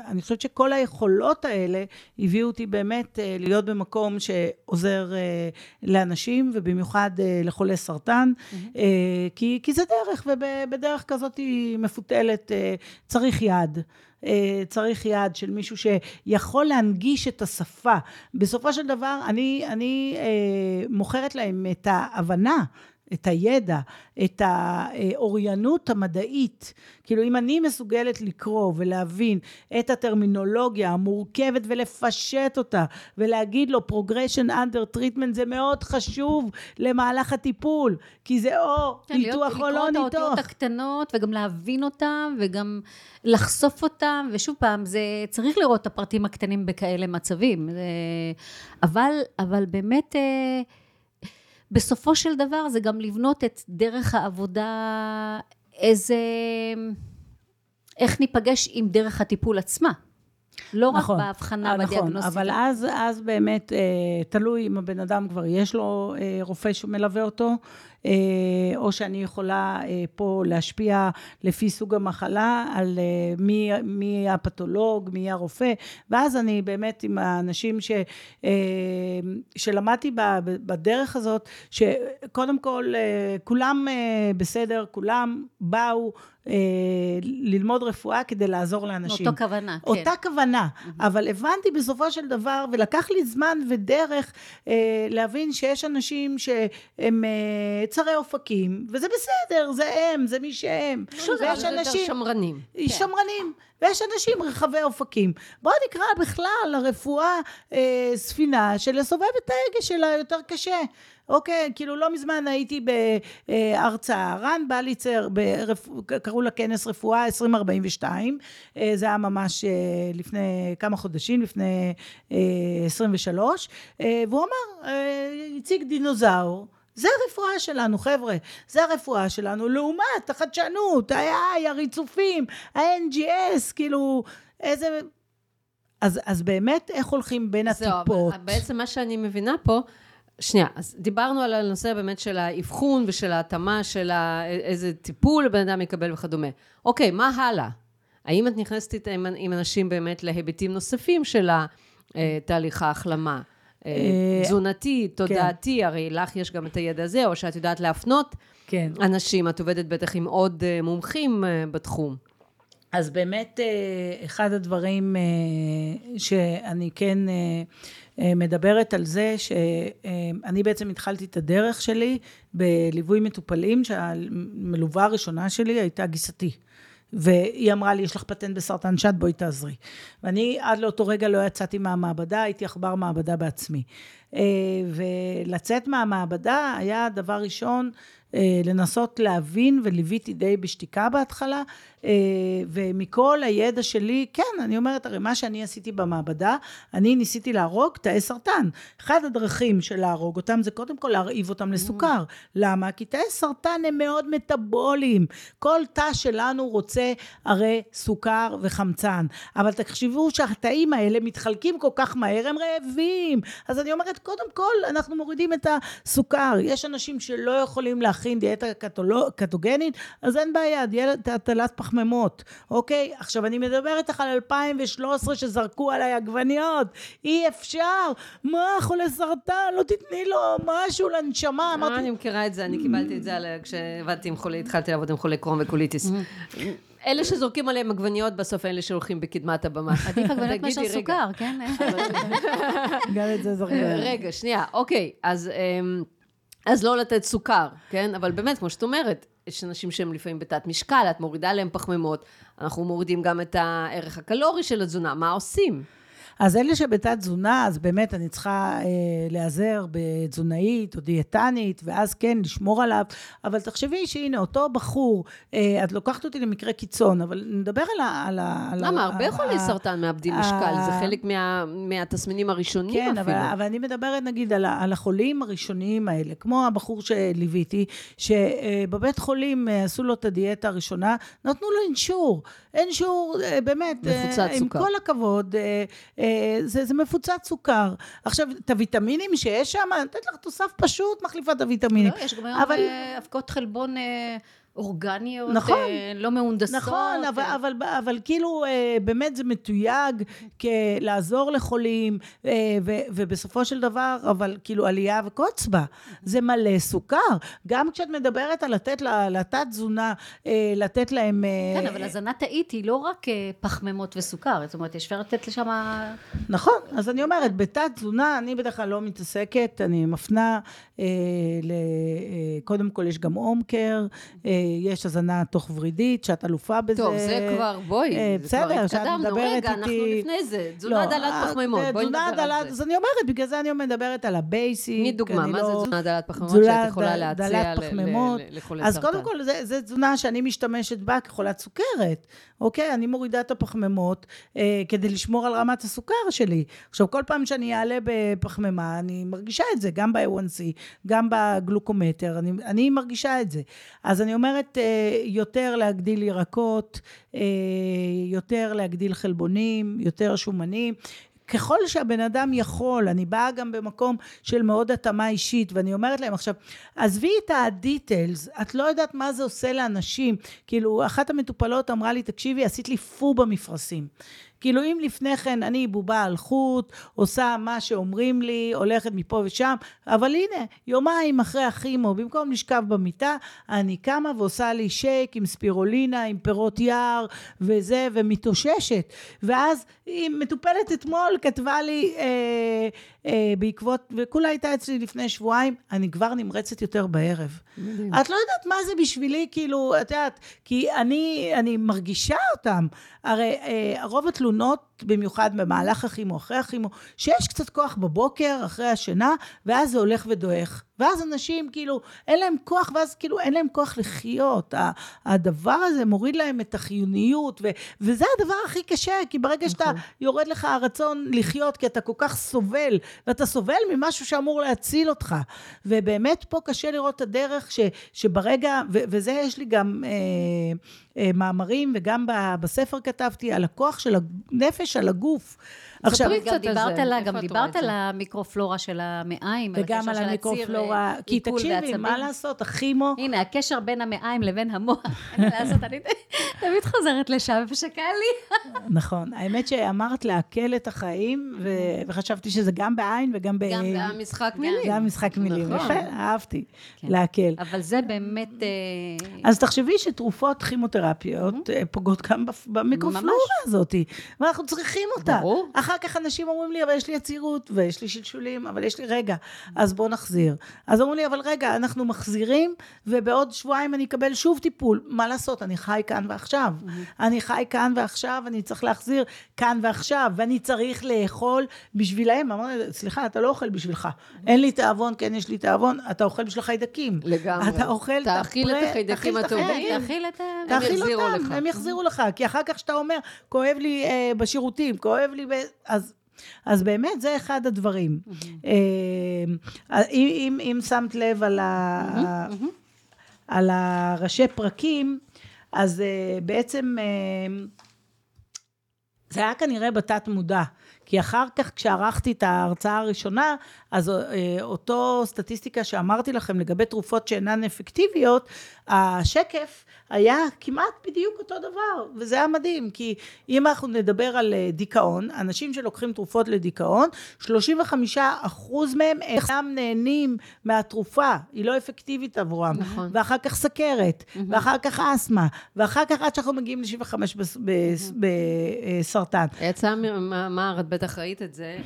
S1: אני חושבת שכל היכולות האלה הביאו אותי באמת אה, להיות במקום שעוזר אה, לאנשים, ובמיוחד אה, לחולי סרטן, אה, כי, כי זה דרך, ובדרך כזאת היא מפותלת, צריך יד. אה, צריך יד של מישהו שיכול להנגיש את השפה. בסופו של דבר, אני, אני אה, מוכרת להם את ההבנה. את הידע, את האוריינות המדעית. כאילו, אם אני מסוגלת לקרוא ולהבין את הטרמינולוגיה המורכבת ולפשט אותה, ולהגיד לו progression under treatment זה מאוד חשוב למהלך הטיפול, כי זה או
S2: כן, להיות-
S1: ניתוח או לא
S2: לקרוא את האותיות
S1: ניתוח.
S2: הקטנות, וגם להבין אותם, וגם לחשוף אותם, ושוב פעם, זה צריך לראות את הפרטים הקטנים בכאלה מצבים. אבל, אבל באמת, אה, בסופו של דבר זה גם לבנות את דרך העבודה, איזה... איך ניפגש עם דרך הטיפול עצמה. לא
S1: נכון.
S2: רק בהבחנה,
S1: אה, נכון,
S2: בדיאגנוסטיקה.
S1: אבל אז, אז באמת אה, תלוי אם הבן אדם כבר יש לו אה, רופא שמלווה אותו, או שאני יכולה אה, פה להשפיע לפי סוג המחלה, על אה, מי, מי הפתולוג, מי הרופא, ואז אני באמת עם האנשים ש, אה, שלמדתי בדרך הזאת, שקודם כל אה, כולם אה, בסדר, כולם באו אה, ללמוד רפואה כדי לעזור לאנשים.
S2: מאותו כוונה, כן.
S1: אותה כוונה, אבל הבנתי בסופו של דבר, ולקח לי זמן ודרך אה, להבין שיש אנשים שהם אה, צרי אופקים, וזה בסדר, זה הם, זה מי שהם.
S3: פשוט
S1: ויש
S3: אבל יותר
S1: אנשים...
S3: שמרנים.
S1: שמרנים, ויש אנשים רחבי אופקים. בואו נקרא בכלל לרפואה אה, ספינה שלסובב את ההגה שלה יותר קשה. אוקיי, כאילו לא מזמן הייתי בהרצאה, רן בליצר, ברפ... קראו לה כנס רפואה 2042, אה, זה היה ממש אה, לפני כמה חודשים, לפני אה, 23, אה, והוא אמר, הציג דינוזאור. זה הרפואה שלנו, חבר'ה. זה הרפואה שלנו, לעומת החדשנות, ה-AI, הריצופים, ה-NGS, כאילו, איזה... אז, אז באמת, איך הולכים בין
S3: זהו,
S1: הטיפות?
S3: אבל בעצם מה שאני מבינה פה, שנייה, אז דיברנו על הנושא באמת של האבחון ושל ההתאמה של ה- איזה טיפול בן אדם יקבל וכדומה. אוקיי, מה הלאה? האם את נכנסת עם, עם אנשים באמת להיבטים נוספים של תהליך ההחלמה? אה,
S1: אה,
S3: תזונתי, תודעתי, הרי לך יש גם את הידע הזה, או שאת יודעת להפנות
S1: כן.
S3: אנשים, את עובדת בטח עם עוד אה, מומחים אה, בתחום.
S1: אז באמת, אה, אחד הדברים אה, שאני כן אה, אה, מדברת על זה, שאני בעצם התחלתי את הדרך שלי בליווי מטופלים, שהמלווה הראשונה שלי הייתה גיסתי. והיא אמרה לי, יש לך פטנט בסרטן שד, בואי תעזרי. ואני עד לאותו רגע לא יצאתי מהמעבדה, הייתי עכבר מעבדה בעצמי. אה, ולצאת מהמעבדה היה דבר ראשון, אה, לנסות להבין, וליוויתי די בשתיקה בהתחלה, אה, ומכל הידע שלי, כן, אני אומרת, הרי מה שאני עשיתי במעבדה, אני ניסיתי להרוג תאי סרטן. אחד הדרכים של להרוג אותם זה קודם כל להרעיב אותם לסוכר. למה? כי תאי סרטן הם מאוד מטאבוליים. כל תא שלנו רוצה הרי סוכר וחמצן. אבל תחשבו שהתאים האלה מתחלקים כל כך מהר, הם רעבים. אז אני אומרת, קודם כל, אנחנו מורידים את הסוכר. יש אנשים שלא יכולים להכין דיאטה קטוגנית, אז אין בעיה, דיאטה הטלת פחמימות, אוקיי? עכשיו, אני מדברת איתך על 2013 שזרקו עליי עגבניות. אי אפשר. מה, חולה סרטן, לא תתני לו משהו לנשמה.
S3: אמרתי... אני מכירה את זה, אני קיבלתי את זה כשעבדתי עם חולי, התחלתי לעבוד עם חולי קרום וקוליטיס. אלה שזורקים עליהם עגבניות, בסוף אלה שהולכים בקדמת הבמה.
S2: עדיף עגבניות מאשר סוכר, כן?
S1: גם את זה זורקים.
S3: רגע, שנייה, אוקיי, אז... אז לא לתת סוכר, כן? אבל באמת, כמו שאת אומרת, יש אנשים שהם לפעמים בתת משקל, את מורידה להם פחמימות, אנחנו מורידים גם את הערך הקלורי של התזונה, מה עושים?
S1: אז אלה שבתת תזונה, אז באמת אני צריכה אה, להיעזר בתזונאית או דיאטנית, ואז כן, לשמור עליו. אבל תחשבי שהנה, אותו בחור, אה, את לוקחת אותי למקרה קיצון, אבל נדבר על ה... על ה
S3: למה? על הרבה חולי סרטן מאבדים משקל, זה חלק מה, מהתסמינים הראשונים
S1: כן,
S3: אפילו.
S1: כן, אבל, אבל אני מדברת נגיד על, על החולים הראשוניים האלה, כמו הבחור שליוויתי, שבבית חולים אה, עשו לו את הדיאטה הראשונה, נתנו לו אינשור. אינשור, אה, באמת,
S3: מפוצץ סוכר.
S1: עם כל הכבוד, אה, זה, זה מפוצץ סוכר. עכשיו, את הוויטמינים שיש שם, אני נותנת לך תוסף פשוט, מחליפה את הוויטמינים.
S2: לא, יש גם היום אבל... אבקות חלבון... אורגניות, נכון, אה, לא מהונדסות.
S1: נכון, אבל, אה. אבל, אבל, אבל כאילו אה, באמת זה מתויג כלעזור לחולים, אה, ו, ובסופו של דבר, אבל כאילו עלייה וקוץ בה. זה מלא סוכר. גם כשאת מדברת על לתת לתת תזונה, אה, לתת להם...
S2: אה, כן, אבל הזנה תאית היא לא רק אה, פחמימות וסוכר, זאת אומרת, יש אפשר לתת לשם...
S1: נכון, אז אני אומרת, בתת תזונה אני בדרך כלל לא מתעסקת, אני מפנה, אה, ל, אה, קודם כל יש גם home care, אה, יש הזנה תוך ורידית, שאת אלופה בזה.
S3: טוב, זה כבר, בואי,
S1: אה, זה בסדר,
S3: כבר התקדמנו, רגע, אנחנו לפני זה, תזונה לא, דלת אה, פחמימות, בואי נדבר דלת, על זה.
S1: אז אני אומרת, בגלל זה אני מדברת על ה basic.
S3: תני דוגמה, מה לא, זה תזונה דלת פחמימות שאת יכולה להציע לחולי
S1: סרטן? אז קודם כל, זה תזונה שאני משתמשת בה כחולת סוכרת, אוקיי? אני מורידה את הפחמימות אה, כדי לשמור על רמת הסוכר שלי. עכשיו, כל פעם שאני אעלה בפחמימה, אני מרגישה את זה, גם ב-A1C, גם בגלוקומטר, אני, אני מרגישה את זה. אז אני אומרת, אומרת, אה, יותר להגדיל ירקות, אה, יותר להגדיל חלבונים, יותר שומנים. ככל שהבן אדם יכול, אני באה גם במקום של מאוד התאמה אישית, ואני אומרת להם עכשיו, עזבי את הדיטלס, את לא יודעת מה זה עושה לאנשים. כאילו, אחת המטופלות אמרה לי, תקשיבי, עשית לי פו במפרשים. כאילו אם לפני כן אני בובה על חוט, עושה מה שאומרים לי, הולכת מפה ושם, אבל הנה, יומיים אחרי הכימו, במקום לשכב במיטה, אני קמה ועושה לי שייק עם ספירולינה, עם פירות יער וזה, ומתאוששת. ואז היא מטופלת אתמול, כתבה לי אה, בעקבות, וכולה הייתה אצלי לפני שבועיים, אני כבר נמרצת יותר בערב. מדהים. את לא יודעת מה זה בשבילי, כאילו, את יודעת, כי אני, אני מרגישה אותם. הרי אה, רוב התלונות, במיוחד במהלך הכימו, אחרי הכימו, שיש קצת כוח בבוקר, אחרי השינה, ואז זה הולך ודועך. ואז אנשים כאילו, אין להם כוח, ואז כאילו אין להם כוח לחיות. הדבר הזה מוריד להם את החיוניות, ו, וזה הדבר הכי קשה, כי ברגע שאתה נכון. יורד לך הרצון לחיות, כי אתה כל כך סובל, ואתה סובל ממשהו שאמור להציל אותך. ובאמת פה קשה לראות את הדרך ש, שברגע, ו, וזה יש לי גם אה, אה, מאמרים, וגם בספר כתבתי על הכוח של הנפש על הגוף.
S2: עכשיו, גם דיברת על, גם דיברת על המיקרופלורה של המעיים,
S1: וגם על המיקרופלורה, כי תקשיבי, מה לעשות, הכימו...
S2: הנה, הקשר בין המעיים לבין המוח, אני תמיד חוזרת לשם, איפה שקל לי.
S1: נכון, האמת שאמרת לעכל את החיים, וחשבתי שזה גם בעין וגם ב...
S3: גם במשחק מילים.
S1: גם משחק מילים, נכון. יפה, אהבתי, כן. לעכל.
S2: אבל זה באמת... אה,
S1: אז תחשבי שתרופות כימותרפיות אה, פוגעות גם במיקרופלורה הזאת, ואנחנו צריכים אותה.
S3: ברור.
S1: אחר כך אנשים אומרים לי, אבל יש לי יצירות, ויש לי שלשולים, אבל יש לי, רגע, אז בוא נחזיר. אז אומרים לי, אבל רגע, אנחנו מחזירים, ובעוד שבועיים אני אקבל שוב טיפול. מה לעשות, אני חי כאן ועכשיו. אני חי כאן ועכשיו, אני צריך להחזיר כאן ועכשיו, ואני צריך לאכול בשבילהם. אמרתי, סליחה, אתה לא אוכל בשבילך. אין לי תיאבון, כן יש לי תיאבון, אתה אוכל בשביל החיידקים.
S3: לגמרי.
S1: אתה אוכל,
S3: תאכיל את החיידקים הטובים.
S2: תאכיל את ה...
S3: הם יחזירו
S1: אותם,
S3: לך.
S1: הם יחזירו לך, כי אחר כך שאתה אומר, כואב לי אה, בשירותים, כואב לי, ב... אז, אז באמת זה אחד הדברים. אה, אם, אם, אם שמת לב על, ה, על הראשי פרקים, אז אה, בעצם אה, זה היה כנראה בתת מודע. כי אחר כך כשערכתי את ההרצאה הראשונה, אז אה, אותו סטטיסטיקה שאמרתי לכם לגבי תרופות שאינן אפקטיביות, השקף היה כמעט בדיוק אותו דבר, וזה היה מדהים, כי אם אנחנו נדבר על אה, דיכאון, אנשים שלוקחים תרופות לדיכאון, 35 אחוז מהם אינם נהנים מהתרופה, היא לא אפקטיבית עבורם.
S3: נכון.
S1: ואחר כך סכרת, ואחר כך אסתמה, ואחר כך עד שאנחנו מגיעים ל-75 בסרטן.
S3: יצא מאמר, את בטח ראית את זה,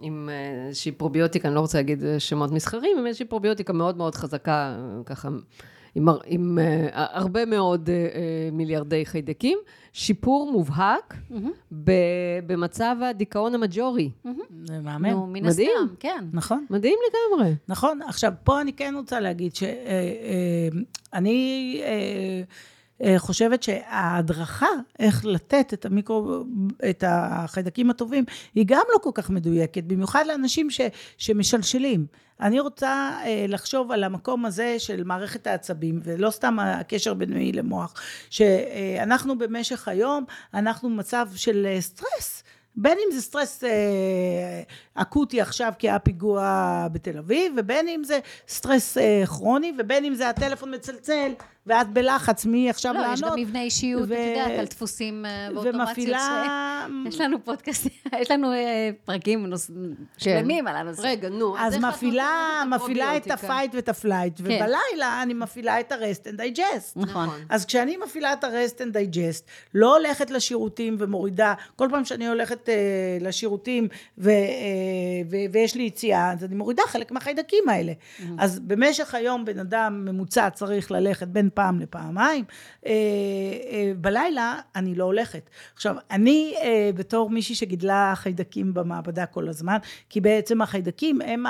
S3: עם אה, איזושהי פרוביוטיקה, אני לא רוצה להגיד אה, שמות מסחרים, עם איזושהי פרוביוטיקה מאוד מאוד חזקה, אה, ככה, עם, הר- עם אה, הרבה מאוד אה, אה, מיליארדי חיידקים, שיפור מובהק ב, במצב הדיכאון המג'ורי.
S1: זה מהמם.
S2: נו, מן
S3: מדהים.
S2: הסתם, כן.
S1: נכון.
S3: מדהים לגמרי.
S1: נכון. עכשיו, פה אני כן רוצה להגיד שאני חושבת שההדרכה, איך לתת את המיקרו, את החיידקים הטובים, היא גם לא כל כך מדויקת, במיוחד לאנשים ש, שמשלשלים. אני רוצה אה, לחשוב על המקום הזה של מערכת העצבים, ולא סתם הקשר בין מעי למוח, שאנחנו במשך היום, אנחנו במצב של אה, סטרס. בין אם זה סטרס אה, אקוטי עכשיו כי היה פיגוע בתל אביב, ובין אם זה סטרס אה, כרוני, ובין אם זה הטלפון מצלצל, ואת בלחץ מי עכשיו
S2: לא,
S1: לענות.
S2: יש גם מבנה אישיות,
S1: ו-
S2: את יודעת, על דפוסים ואוטומציות.
S1: ומפעילה...
S2: ש- יש לנו פודקאסט, יש לנו אה, פרקים נוס- שלמים על הנושא.
S3: רגע, נו,
S1: אז
S3: את
S1: מפעילה, מפעילה את?
S3: ה
S1: fight ואת ה flight, ובלילה אני מפעילה את ה rest and digest.
S2: נכון.
S1: אז כשאני מפעילה את ה rest and digest, לא הולכת לשירותים ומורידה, כל פעם שאני הולכת אה, לשירותים ו, אה, ו, ויש לי יציאה, אז אני מורידה חלק מהחיידקים האלה. אז במשך היום בן אדם ממוצע צריך ללכת בין פעם לפעמיים, אה, אה, בלילה אני לא הולכת. עכשיו, אני uh, בתור מישהי שגידלה חיידקים במעבדה כל הזמן, כי בעצם החיידקים הם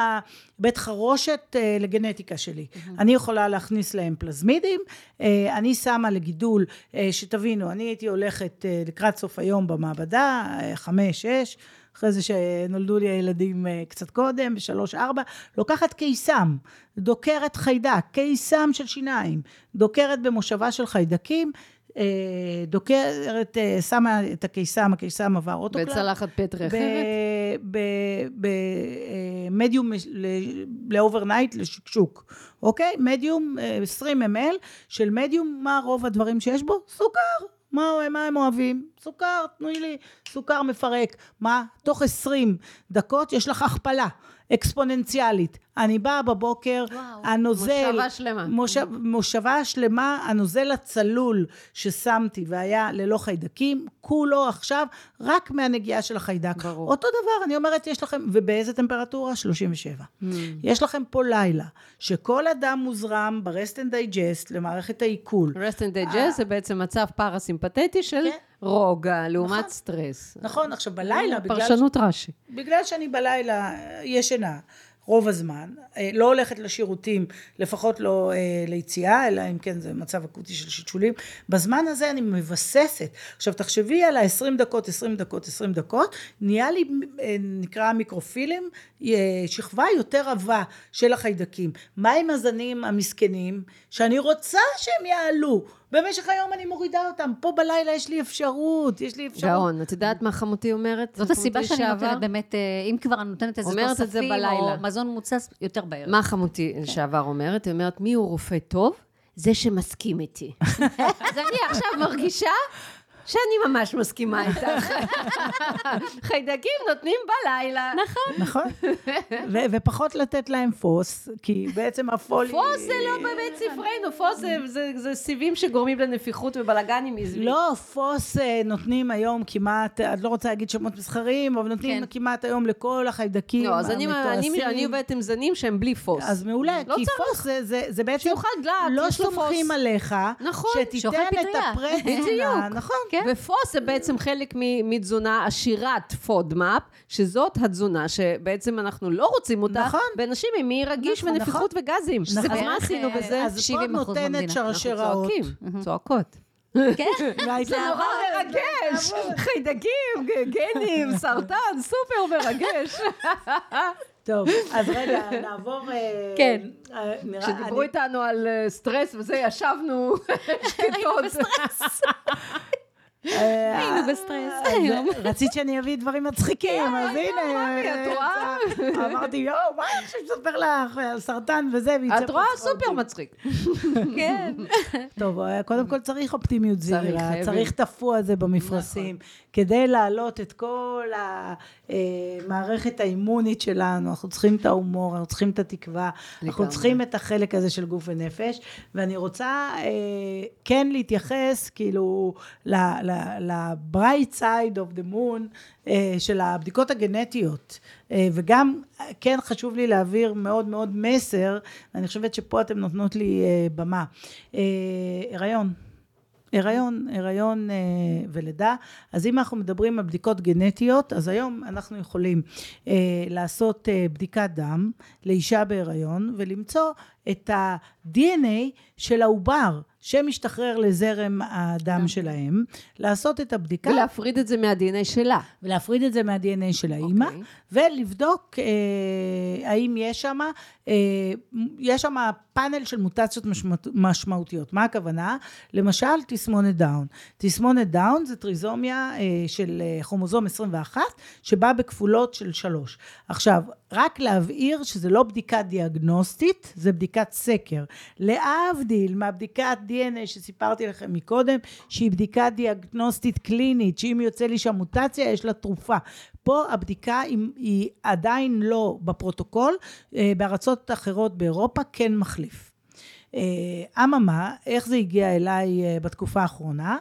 S1: הבית חרושת אה, לגנטיקה שלי. אני יכולה להכניס להם פלזמידים, אה, אני שמה לגידול, אה, שתבינו, אני הייתי הולכת לקראת סוף היום במעבדה, חמש, שש, אחרי זה שנולדו לי הילדים קצת קודם, בשלוש, ארבע, לוקחת קיסם, דוקרת חיידק, קיסם של שיניים, דוקרת במושבה של חיידקים, אה, דוקרת, אה, שמה את הקיסם, הקיסם עבר אוטוקלאב.
S3: בצלחת פטרי אחרת?
S1: במדיום ל overnight לשקשוק, אוקיי? מדיום, אה, 20 ml של מדיום, מה רוב הדברים שיש בו? סוכר. מה, מה הם אוהבים? סוכר, תנו לי סוכר מפרק. מה? תוך 20 דקות יש לך הכפלה אקספוננציאלית. אני באה בבוקר,
S2: וואו.
S1: הנוזל...
S3: מושבה שלמה.
S1: מושב, מושבה שלמה, הנוזל הצלול ששמתי והיה ללא חיידקים, כולו עכשיו רק מהנגיעה של החיידק.
S3: ברור.
S1: אותו דבר, אני אומרת, יש לכם, ובאיזה טמפרטורה? 37.
S3: Hmm.
S1: יש לכם פה לילה, שכל אדם מוזרם ב-rest and digest למערכת העיכול.
S3: rest and digest זה בעצם מצב פרסימפטטי של
S1: כן.
S3: רוגע לעומת
S1: נכון.
S3: סטרס.
S1: נכון, עכשיו בלילה, בגלל,
S3: פרשנות רש"י.
S1: בגלל שאני בלילה אה, ישנה רוב הזמן, אה, לא הולכת לשירותים, לפחות לא אה, ליציאה, אלא אם כן זה מצב אקוטי של שלשולים, בזמן הזה אני מבססת. עכשיו תחשבי על ה-20 דקות, 20 דקות, 20 דקות, נהיה לי, אה, נקרא מיקרופילים, אה, שכבה יותר עבה של החיידקים. מה עם הזנים המסכנים, שאני רוצה שהם יעלו? במשך היום אני מורידה אותם, פה בלילה יש לי אפשרות, יש לי אפשרות.
S3: גאון, את יודעת מה חמותי אומרת?
S2: זאת הסיבה שאני? נותנת באמת, אה, אם כבר אני נותנת איזה
S3: אומרת את זה
S2: תוספים,
S3: בלילה.
S2: או מזון מוצס, יותר בערב.
S3: מה חמותי לשעבר אומרת? היא אומרת, מי הוא רופא טוב? זה שמסכים איתי. אז אני עכשיו מרגישה שאני ממש מסכימה איתך. חיידקים נותנים בלילה.
S2: נכון.
S1: נכון? ופחות לתת להם פוס, כי בעצם הפולי...
S3: פוס זה לא באמת ספרנו, פוס זה, סיבים שגורמים לנפיחות ובלאגנים עזבי.
S1: לא, פוס אה, נותנים היום כמעט, את לא רוצה להגיד שמות מסחריים, אבל נותנים
S2: כן.
S1: כמעט היום לכל החיידקים
S3: לא, אז אני,
S1: המתועשים.
S3: אני, אני עובדת עם זנים שהם בלי פוס.
S1: אז מעולה,
S3: לא
S1: כי. פוס זה, בעצם
S3: שיאכל גלאט,
S1: לא
S3: יש לו
S1: סומכים
S3: פוס.
S1: עליך,
S3: נכון,
S2: שאוכל
S1: שתיתן את. הפרטינה, נכון.
S2: כן.
S3: ופוס זה בעצם חלק מתזונה עשירת פודמאפ, שזאת התזונה שבעצם אנחנו לא רוצים אותה,
S1: נכון.
S3: באנשים עם מעי רגיש
S1: נכון,
S3: ונפיחות וגזים.
S1: נכון.
S3: אז מה
S2: בערך,
S3: עשינו
S2: אה,
S3: בזה?
S1: אז פה
S2: 70%
S1: נותנת
S2: במדינה.
S3: אנחנו
S1: שרשראות.
S3: צועקים, צועקות.
S2: כן.
S3: זה נורא מרגש, חיידקים, גנים, סרטן, סופר מרגש.
S1: טוב, אז רגע, נעבור... אה,
S2: כן.
S1: אה,
S3: כשדיברו איתנו על אה, סטרס וזה, ישבנו שקטות.
S1: אה,
S2: היינו בסטרס
S1: אה,
S2: היום.
S1: רצית שאני אביא דברים מצחיקים, אז הנה.
S3: אמרתי, את רואה?
S1: אה, אמרתי, יואו, מה יש לי לספר לך על סרטן וזה,
S3: את רואה? סופר מצחיק.
S2: כן.
S1: טוב, אה, קודם כל צריך אופטימיות זהירה. צריך את הפו הזה במפרשים, כדי להעלות את כל המערכת האימונית שלנו, אנחנו צריכים את ההומור, אנחנו צריכים את התקווה, אנחנו. צריכים את החלק הזה של גוף ונפש, ואני רוצה אה, כן להתייחס כאילו ל-bright side of the moon אה, של הבדיקות הגנטיות, אה, וגם אה, כן חשוב לי להעביר מאוד מאוד מסר, ואני חושבת שפה אתם נותנות לי אה, במה. אה, הריון. הריון, הריון אה, ולידה, אז אם אנחנו מדברים על בדיקות גנטיות, אז היום אנחנו יכולים אה, לעשות אה, בדיקת דם לאישה בהריון ולמצוא את ה-DNA של העובר שמשתחרר לזרם הדם שלהם, לעשות את הבדיקה
S3: ולהפריד את זה מה-DNA שלה.
S1: ולהפריד את זה מה-DNA של האימא,
S3: אוקיי.
S1: ולבדוק אה, האם יש שם, אה, יש שם פאנל של מוטציות משמעות, משמעותיות. מה הכוונה? למשל, תסמונת דאון. תסמונת דאון זה טריזומיה אה, של אה, כרומוזום 21, שבאה בכפולות של שלוש. עכשיו, רק להבהיר שזה לא בדיקה דיאגנוסטית, זה בדיקת סקר. להבדיל מהבדיקת DNA שסיפרתי לכם מקודם, שהיא בדיקה דיאגנוסטית קלינית, שאם יוצא לי שם מוטציה, יש לה תרופה. פה הבדיקה היא, עדיין לא בפרוטוקול, אה, בארצות אחרות באירופה כן מחליף. אה, אממה, איך זה הגיע אליי אה, בתקופה האחרונה?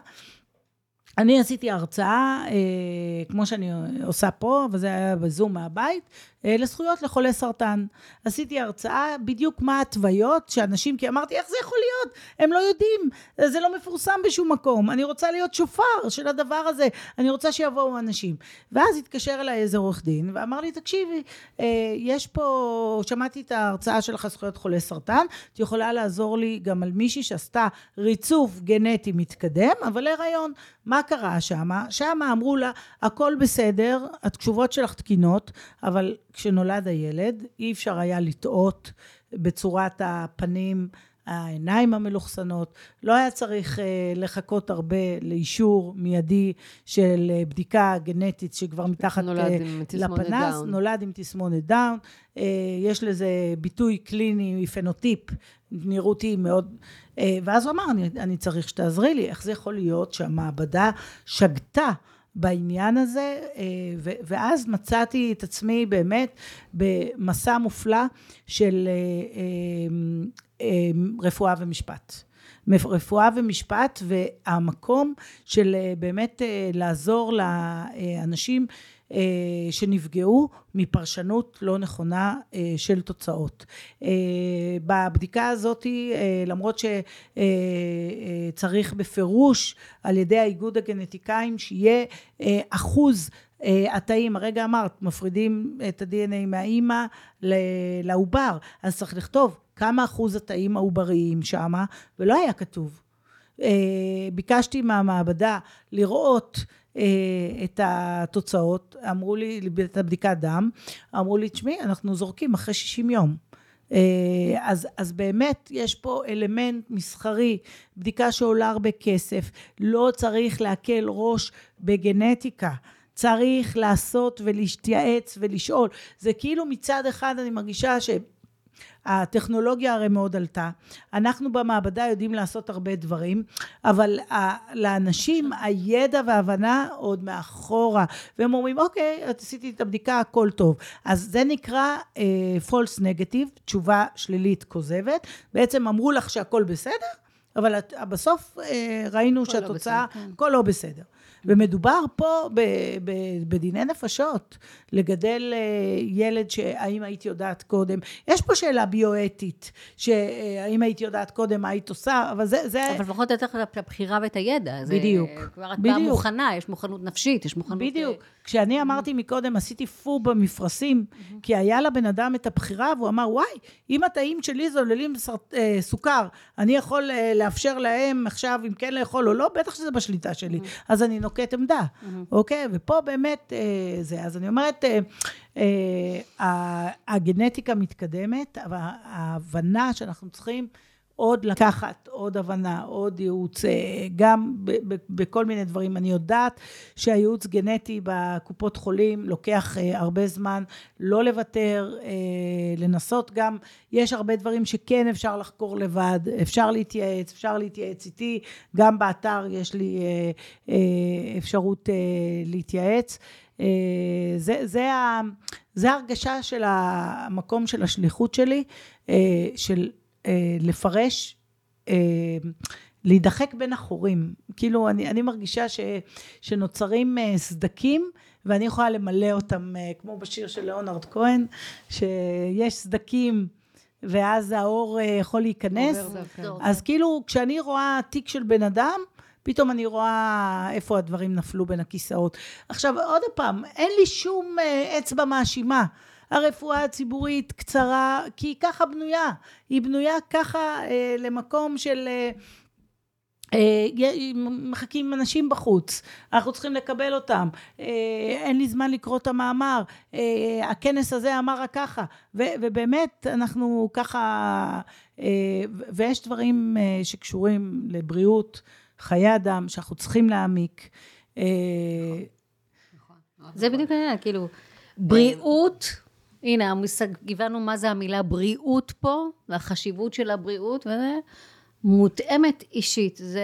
S1: אני עשיתי הרצאה, אה, כמו שאני עושה פה, וזה היה בזום מהבית, לזכויות לחולי סרטן. עשיתי הרצאה בדיוק מה ההתוויות שאנשים, כי אמרתי, איך זה יכול להיות? הם לא יודעים, זה לא מפורסם בשום מקום. אני רוצה להיות שופר של הדבר הזה, אני רוצה שיבואו אנשים. ואז התקשר אליי איזה עורך דין, ואמר לי, תקשיבי, אה, יש פה, שמעתי את ההרצאה שלך זכויות חולי סרטן, את יכולה לעזור לי גם על מישהי שעשתה ריצוף גנטי מתקדם, אבל להיריון. מה קרה שמה? שמה אמרו לה, הכל בסדר, התשובות שלך תקינות, אבל כשנולד הילד, אי אפשר היה לטעות בצורת הפנים, העיניים המלוכסנות, לא היה צריך אה, לחכות הרבה לאישור מיידי של אה, בדיקה גנטית שכבר מתחת
S3: נולד
S1: אה,
S3: עם
S1: לפנס,
S3: דאון.
S1: נולד עם תסמונת דאון, יש לזה ביטוי קליני, פנוטיפ, נראותי מאוד, ואז הוא אמר, אני, אני צריך שתעזרי לי, איך זה יכול להיות שהמעבדה שגתה בעניין הזה, אה, ואז מצאתי את עצמי באמת במסע מופלא של אה, אה, אה, רפואה ומשפט. רפואה ומשפט והמקום של באמת לעזור לאנשים שנפגעו מפרשנות לא נכונה אה, של תוצאות. אה, בבדיקה הזאת, אה, למרות שצריך בפירוש על ידי האיגוד הגנטיקאים שיהיה אה, אחוז אה, התאים, הרגע אמרת, מפרידים את ה-DNA מהאימא לעובר, אז צריך לכתוב כמה אחוז התאים העובריים שמה, ולא היה כתוב. אה, ביקשתי מהמעבדה לראות אה, את התוצאות, אמרו לי, את הבדיקת דם, אמרו לי, תשמעי, אנחנו זורקים אחרי 60 יום. אה, אז, אז באמת יש פה אלמנט מסחרי, בדיקה שעולה הרבה כסף, לא צריך להקל ראש בגנטיקה. צריך לעשות ולהתייעץ ולשאול. זה כאילו מצד אחד אני מרגישה ש... הטכנולוגיה הרי מאוד עלתה. אנחנו במעבדה יודעים לעשות הרבה דברים, אבל לאנשים הידע וההבנה עוד מאחורה, והם אומרים, אוקיי, את עשיתי את הבדיקה, הכל טוב. אז זה נקרא uh, false negative, תשובה שלילית כוזבת. בעצם אמרו לך שהכל בסדר, אבל את, בסוף uh, ראינו לא שהתוצאה, לא הכל לא בסדר. ומדובר פה ב, ב, בדיני נפשות, לגדל אה, ילד שהאם היית יודעת קודם, יש פה שאלה ביואטית, שהאם היית יודעת קודם מה היית עושה, אבל זה... זה...
S2: אבל לפחות לתת לך את הבחירה ואת הידע.
S1: בדיוק.
S2: זה כבר את באה מוכנה, יש מוכנות נפשית, יש מוכנות...
S1: בדיוק. אה, כשאני אמרתי מקודם, עשיתי פור במפרשים, כי היה לבן אדם את הבחירה, והוא אמר, וואי, אם התאים שלי זוללים אה, סוכר, אני יכול לאפשר להם עכשיו אם כן לאכול או לא, בטח שזה בשליטה שלי. אז אני נוקט עמדה, אוקיי? ופה באמת זה. אז אני אומרת, הגנטיקה מתקדמת, אבל ההבנה שאנחנו צריכים עוד לקחת, עוד הבנה, עוד ייעוץ, גם בכל מיני דברים. אני יודעת שהייעוץ גנטי בקופות חולים לוקח הרבה זמן, לא לוותר, לנסות גם, יש הרבה דברים שכן אפשר לחקור לבד, אפשר להתייעץ, אפשר להתייעץ איתי, גם באתר יש לי אפשרות להתייעץ. זה, זה, זה ההרגשה של המקום של השליחות שלי, של אה, לפרש, אה, להידחק בין החורים. כאילו, אני, אני מרגישה ש, שנוצרים אה, סדקים, ואני יכולה למלא אותם, כמו בשיר של ליאונרד כהן, שיש סדקים, ואז האור יכול להיכנס. אז כאילו, כשאני רואה תיק של בן אדם, פתאום אני רואה איפה הדברים נפלו בין הכיסאות. עכשיו, עוד פעם, אין לי שום אצבע מאשימה. הרפואה הציבורית קצרה, כי היא ככה בנויה. היא בנויה ככה אה, למקום של... אה, אה, מחכים אנשים בחוץ, אנחנו צריכים לקבל אותם, אה, אין לי זמן לקרוא את המאמר, אה, הכנס הזה אמר רק ככה, ובאמת אנחנו ככה, ויש דברים שקשורים לבריאות, חיי אדם, שאנחנו צריכים להעמיק.
S2: נכון. זה בדיוק העניין, כאילו, בריאות הנה, המושג, הבנו מה זה המילה בריאות פה, והחשיבות של הבריאות, וזה מותאמת אישית. זה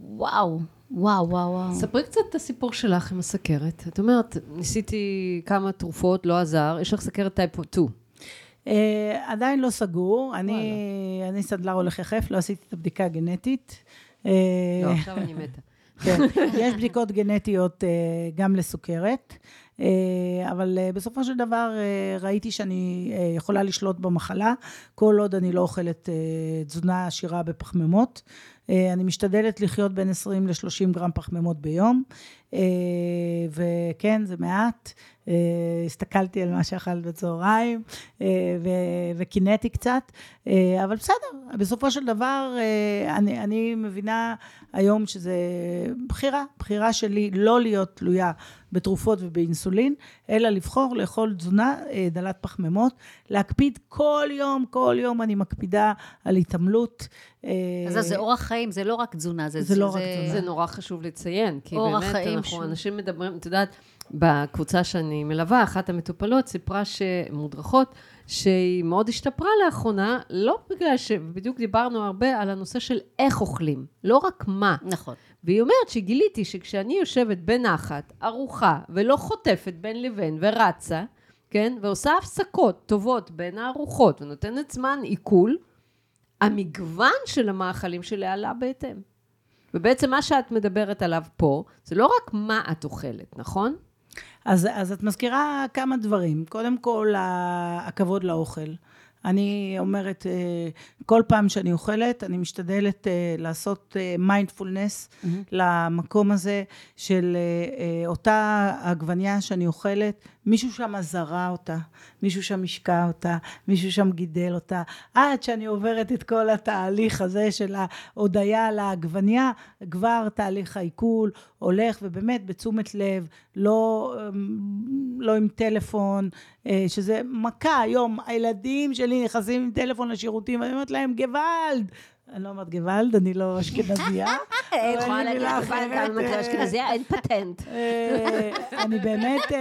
S2: וואו, וואו, וואו, וואו.
S3: ספרי קצת את הסיפור שלך עם הסכרת. את אומרת, ניסיתי כמה תרופות, לא עזר, יש לך סכרת טייפ 2.
S1: Uh, עדיין לא סגור, אני, אני סדלר הולך יחף, לא עשיתי את הבדיקה הגנטית.
S3: לא, עכשיו אני מתה.
S1: כן, יש בדיקות גנטיות uh, גם לסוכרת. אה, אבל אה, בסופו של דבר אה, ראיתי שאני יכולה לשלוט במחלה, כל עוד אני לא אוכלת תזונה עשירה בפחמימות. אני משתדלת לחיות בין 20 ל-30 גרם פחמימות ביום, וכן, זה מעט. הסתכלתי על מה שאכלת בצהריים, וקינאתי קצת, אבל בסדר, בסופו של דבר, אני, אני מבינה היום שזה בחירה, בחירה שלי לא להיות תלויה בתרופות ובאינסולין, אלא לבחור לאכול תזונה אה, דלת פחמימות, להקפיד כל יום, כל יום אני מקפידה על התעמלות.
S2: אה, אז זה אורח חיים, זה לא רק תזונה.
S1: זה, זה, זה לא רק תזונה.
S3: זה נורא חשוב לציין, כי באמת אנחנו, ש... אנשים מדברים, את יודעת, בקבוצה שאני מלווה, אחת המטופלות סיפרה שמודרכות, שהיא מאוד השתפרה לאחרונה, לא בגלל ש... בדיוק דיברנו הרבה על הנושא של איך אוכלים, לא רק מה.
S2: נכון.
S3: והיא אומרת שגיליתי שכשאני יושבת בנחת, ארוחה, ולא חוטפת בין לבין ורצה, כן, ועושה הפסקות טובות בין הארוחות ונותנת זמן עיכול, המגוון של המאכלים שלי עלה בהתאם. ובעצם מה שאת מדברת עליו פה, זה לא רק מה את אוכלת, נכון?
S1: אז, אז את מזכירה כמה דברים. קודם כל, הכבוד לאוכל. אני אומרת, אה, כל פעם שאני אוכלת, אני משתדלת אה, לעשות מיינדפולנס אה, mm-hmm. למקום הזה של אותה עגבניה שאני אוכלת, מישהו שם זרה אותה, מישהו שם השקע אותה, מישהו שם גידל אותה, עד שאני עוברת את כל התהליך הזה של ההודיה על העגבניה, כבר תהליך העיכול הולך, ובאמת בתשומת לב, לא, לא עם טלפון, שזה מכה היום, הילדים שלי נכנסים עם טלפון לשירותים, ואני אומרת להם, גוואלד, אני לא אומרת גוואלד, אני לא אשכנזייה.
S2: אין יכולה להגיד גוואלד אם את לא אשכנזייה, אין פטנט.
S1: אני באמת...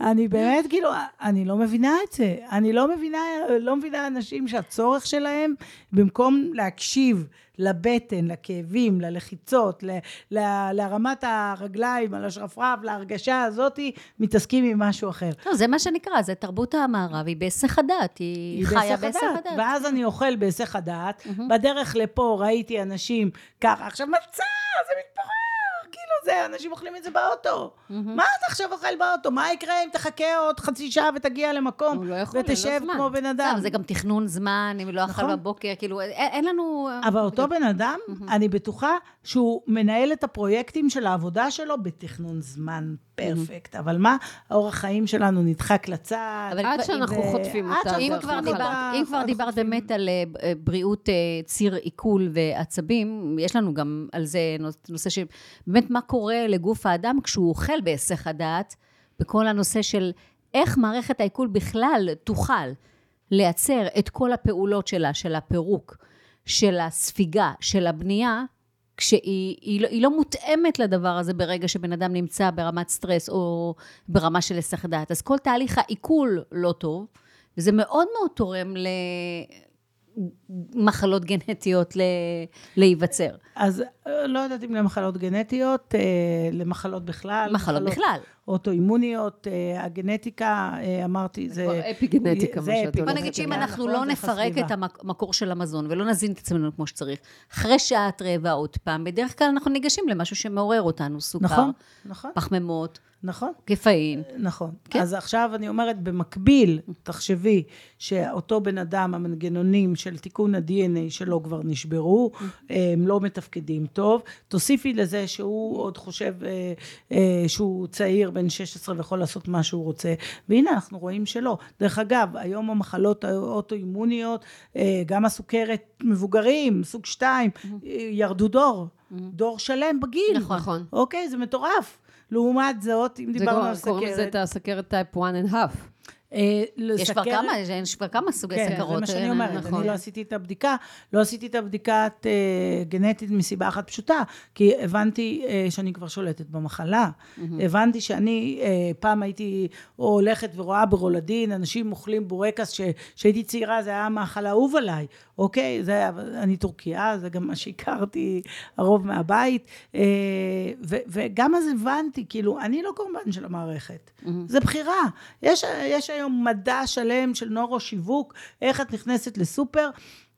S1: אני באמת, כאילו, אני לא מבינה את זה. אני לא מבינה, לא מבינה אנשים שהצורך שלהם, במקום להקשיב לבטן, לכאבים, ללחיצות, ל, ל, להרמת הרגליים על השרפרף, להרגשה הזאתי, מתעסקים עם משהו אחר.
S2: לא, זה מה שנקרא, זה תרבות המערב, היא בהיסח הדעת, היא, היא חיה בהיסח הדעת.
S1: ואז אני אוכל בהיסח הדעת, mm-hmm. בדרך לפה ראיתי אנשים ככה, עכשיו מצה, זה. זה, אנשים אוכלים את זה באוטו. Mm-hmm. מה אתה עכשיו אוכל באוטו? מה יקרה אם תחכה עוד חצי שעה ותגיע למקום,
S3: לא יכול,
S1: ותשב לא כמו בן אדם?
S2: זה גם תכנון זמן, אם לא אכל נכון. בבוקר, כאילו, אין, אין לנו...
S1: אבל אותו בן אדם, mm-hmm. אני בטוחה שהוא מנהל את הפרויקטים של העבודה שלו בתכנון זמן פרפקט. Mm-hmm. אבל מה, האורח חיים שלנו נדחק לצד.
S3: אבל עד שאנחנו ו... חוטפים אותה.
S2: אם כבר דיברת, אם כבר דיברת באמת על אה, בריאות אה, ציר עיכול ועצבים, יש לנו גם על זה נושא שבאמת מה קורה לגוף האדם כשהוא אוכל בהיסח הדעת, בכל הנושא של איך מערכת העיכול בכלל תוכל לייצר את כל הפעולות שלה, של הפירוק, של הספיגה, של הבנייה, כשהיא היא לא, היא לא מותאמת לדבר הזה ברגע שבן אדם נמצא ברמת סטרס או ברמה של היסח דעת. אז כל תהליך העיכול לא טוב, וזה מאוד מאוד תורם למחלות גנטיות להיווצר.
S1: אז אה, לא יודעת אם למחלות גנטיות, אה, למחלות בכלל.
S2: מחלות, מחלות בכלל.
S1: אוטואימוניות, אה, הגנטיקה, אמרתי, זה...
S3: כבר אפי גנטיקה, מה שאת
S2: אומרת. בוא נגיד שאם אנחנו לא נפרק את המקור של המזון ולא נזין את עצמנו כמו שצריך, אחרי שעת רבע עוד פעם, בדרך כלל אנחנו ניגשים למשהו שמעורר אותנו, סוכר, נכון, נכון. פחמימות.
S1: נכון.
S2: גפאין.
S1: נכון. כן. אז עכשיו אני אומרת, במקביל, תחשבי שאותו בן אדם, המנגנונים של תיקון ה-DNA שלו כבר נשברו, הם לא מתפקדים טוב. תוסיפי לזה שהוא עוד חושב אה, אה, שהוא צעיר, בן 16, ויכול לעשות מה שהוא רוצה, והנה אנחנו רואים שלא. דרך אגב, היום המחלות האוטואימוניות, אה, גם הסוכרת מבוגרים, סוג 2, ירדו דור. דור שלם בגיל.
S2: נכון.
S1: אוקיי? זה מטורף. לעומת זאת, אם דיברנו על סכרת...
S3: קוראים לזה את הסכרת טייפ 1 and half.
S2: אה, יש כבר כמה, יש כבר כמה סוגי
S1: כן,
S2: סכרות.
S1: כן, זה מה שאני אומרת. נכון. אני לא עשיתי את הבדיקה, לא עשיתי את הבדיקה uh, גנטית מסיבה אחת פשוטה, כי הבנתי uh, שאני כבר שולטת במחלה. Mm-hmm. הבנתי שאני uh, פעם הייתי הולכת ורואה ברולדין, אנשים אוכלים בורקס, כשהייתי צעירה זה היה המאכל האהוב עליי, אוקיי? זה היה, אני טורקיה, זה גם מה שהכרתי הרוב מהבית, uh, ו, וגם אז הבנתי, כאילו, אני לא קורבן של המערכת. Mm-hmm. זה בחירה. יש, יש היום מדע שלם של נורו שיווק, איך את נכנסת לסופר,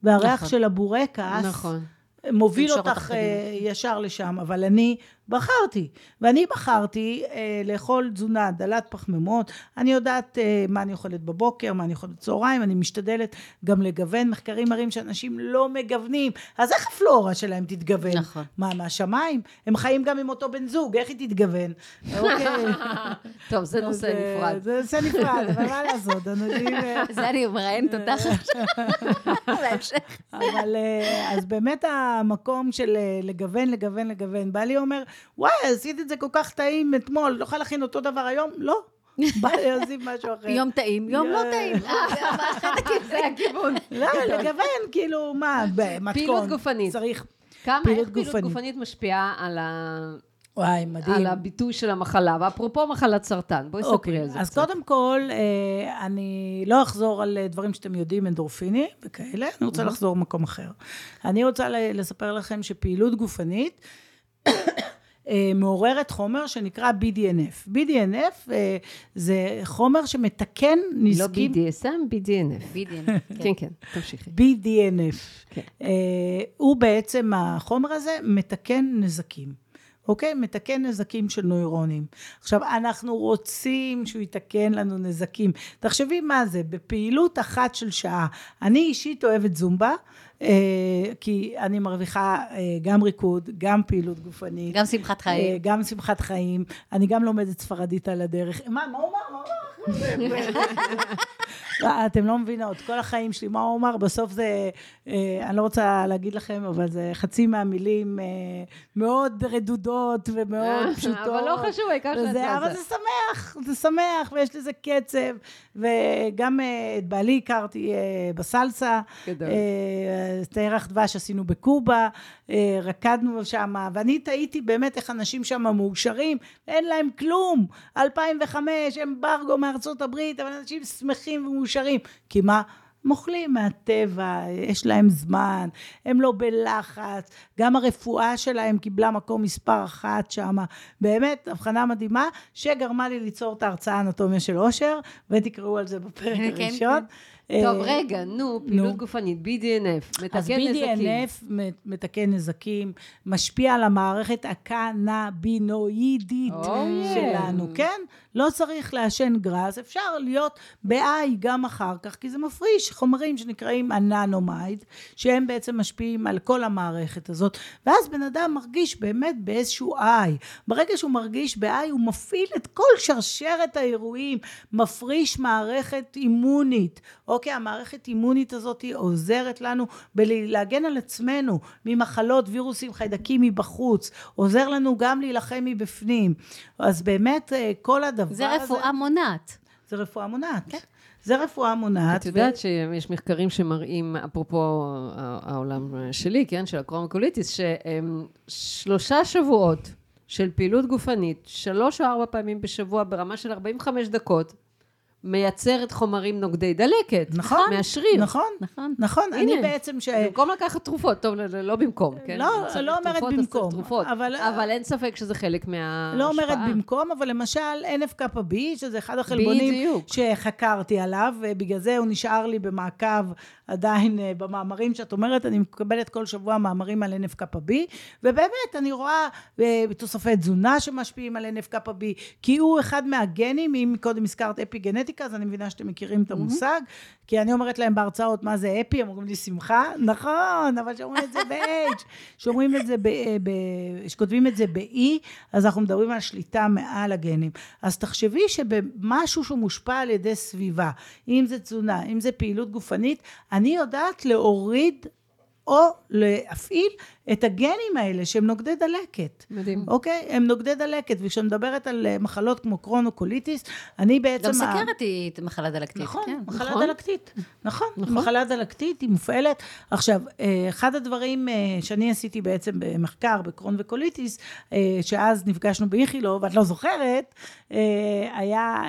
S1: והריח נכון. של הבורקס, נכון. מוביל אותך אה, ישר לשם, אבל אני בחרתי, ואני בחרתי אה, לאכול תזונה דלת פחמימות, אני יודעת אה, מה אני אוכלת בבוקר, מה אני אוכלת בצהריים, אני משתדלת גם לגוון, מחקרים מראים שאנשים לא מגוונים, אז איך הפלורה שלהם תתגוון?
S2: נכון.
S1: מה, מהשמיים? הם חיים גם עם אותו בן זוג, איך היא תתגוון? אוקיי.
S3: טוב, זה נושא אה, נפרד.
S1: זה נושא נפרד, אבל מה לעשות, אנשים... אה,
S2: זה אני מראיינת אותך
S1: עכשיו. אבל אה, אז באמת המקום של לגוון, לגוון, לגוון, בעלי אומר, וואי, עשית את זה כל כך טעים אתמול, לא יכולה להכין אותו דבר היום? לא. בא לי להוסיף משהו אחר.
S2: יום טעים, יום לא טעים.
S3: זה הכיוון.
S1: לא, לגוון, כאילו, מה, במתכון.
S3: פעילות גופנית.
S1: צריך
S3: כמה איך פעילות גופנית משפיעה על ה...
S1: וואי, מדהים.
S3: על הביטוי של המחלה. ואפרופו מחלת סרטן, בואי ספרי אוקיי, על זה
S1: אז קצת. אז קודם כל, אה, אני לא אחזור על אה, דברים שאתם יודעים, אנדורפיני וכאלה, אני רוצה לחזור במקום אחר. אני רוצה לספר לכם שפעילות גופנית, אה, מעוררת חומר שנקרא BDNF. BDNF אה, זה חומר שמתקן נזקים...
S3: לא BDSM, BDNF. BDNF, כן, כן, תמשיכי.
S1: BDNF. כן. אה, הוא בעצם, החומר הזה מתקן נזקים. אוקיי? מתקן נזקים של נוירונים. עכשיו, אנחנו רוצים שהוא יתקן לנו נזקים. תחשבי מה זה, בפעילות אחת של שעה. אני אישית אוהבת זומבה, אה, כי אני מרוויחה אה, גם ריקוד, גם פעילות גופנית.
S2: גם שמחת חיים. אה,
S1: גם שמחת חיים. אני גם לומדת ספרדית על הדרך. מה, מה הוא אמר? אתם לא מבינות, כל החיים שלי, מה הוא אמר? בסוף זה, אה, אני לא רוצה להגיד לכם, אבל זה חצי מהמילים אה, מאוד רדודות ומאוד
S3: אה,
S1: פשוטות.
S3: אבל לא חשוב, העיקר שאת
S1: וזה- אבל. זה שמח, זה שמח, ויש לזה קצב, וגם אה, את בעלי הכרתי אה, בסלסה,
S3: גדול.
S1: הירח דבש עשינו בקובה, אה, רקדנו שם, ואני תהיתי באמת איך אנשים שם מאושרים, אין להם כלום. 2005, אמברגו מארצות הברית, אבל אנשים שמחים ומאושרים. כי מה? הם אוכלים מהטבע, יש להם זמן, הם לא בלחץ, גם הרפואה שלהם קיבלה מקום מספר אחת שם, באמת הבחנה מדהימה, שגרמה לי ליצור את ההרצאה אנטומיה של אושר, ותקראו על זה בפרק
S2: כן,
S1: הראשון.
S3: טוב,
S1: אה,
S3: רגע, נו, פעילות גופנית, BDNF, מתקן
S1: אז
S3: נזקים.
S1: BDNF מתקן נזקים, משפיע על המערכת הקנבינואידית
S3: Oh, yeah.
S1: שלנו, כן? לא צריך לעשן גראס, אפשר להיות ב-I גם אחר כך, כי זה מפריש חומרים שנקראים הננומייד, שהם בעצם משפיעים על כל המערכת הזאת, ואז בן אדם מרגיש באמת באיזשהו I. ברגע שהוא מרגיש ב-I, הוא מפעיל את כל שרשרת האירועים, מפריש מערכת אימונית. אוקיי, המערכת אימונית הזאת עוזרת לנו בלהגן על עצמנו ממחלות, וירוסים, חיידקים מבחוץ, עוזר לנו גם להילחם מבפנים. אז באמת אה, כל הדבר
S2: זה
S1: הזה...
S2: רפואה מונעת.
S1: זה רפואה מונעת. זה רפואה מונעת.
S3: את יודעת שיש מחקרים שמראים, אפרופו העולם שלי, כן, של הקרומקוליטיס, ששלושה שבועות של פעילות גופנית, שלוש או ארבע פעמים בשבוע ברמה של 45 דקות, מייצרת חומרים נוגדי דלקת.
S1: נכון,
S3: מהשריר.
S1: נכון,
S2: נכון.
S1: נכון. אני
S3: הנה.
S1: בעצם ש...
S3: במקום לקחת תרופות, טוב, לא- לא לא במקום, כן?
S1: לא, לא אומרת במקום,
S3: תרופות.
S1: אבל-
S3: אבל אין ספק שזה חלק מההשפעה.
S1: לא אומרת במקום, אבל למשל NFKB, שזה אחד החלבונים
S3: בדיוק.
S1: שחקרתי עליו, ובגלל זה הוא נשאר לי במעקב עדיין אה, במאמרים שאת אומרת, אני מקבלת כל שבוע מאמרים על NFKB, ובאמת, אני רואה אה, תוספי תזונה שמשפיעים על NFKB, כי הוא אחד מהגנים, אם קודם הזכרת אפי גנטיקה, אז אני מבינה שאתם מכירים את המושג, כי אני אומרת להם בהרצאות מה זה אפי, הם אומרים לי שמחה, נכון, אבל שאומרים את זה ב-H, שאומרים את זה, ב, ב, שכותבים את זה ב-E, אז אנחנו מדברים על שליטה מעל הגנים. אז תחשבי שבמשהו שהוא מושפע על ידי סביבה, אם זה תזונה, אם זה פעילות גופנית, אני יודעת להוריד או להפעיל את הגנים האלה שהם נוגדי דלקת.
S3: מדהים.
S1: אוקיי? הם נוגדי דלקת, וכשאני מדברת על אה, מחלות כמו קרוהן וקוליטיס, אני בעצם...
S2: גם
S1: ה-
S2: סכרת היא מחלה דלקתית.
S1: נכון,
S2: כן.
S1: מחלה
S3: נכון.
S1: דלקתית. נכון,
S3: נכון.
S1: מחלה דלקתית, היא מופעלת. עכשיו, אה, אחד הדברים אה, שאני עשיתי בעצם במחקר בקרוהן וקוליטיס, שאז נפגשנו באיכילוב, את לא זוכרת, היה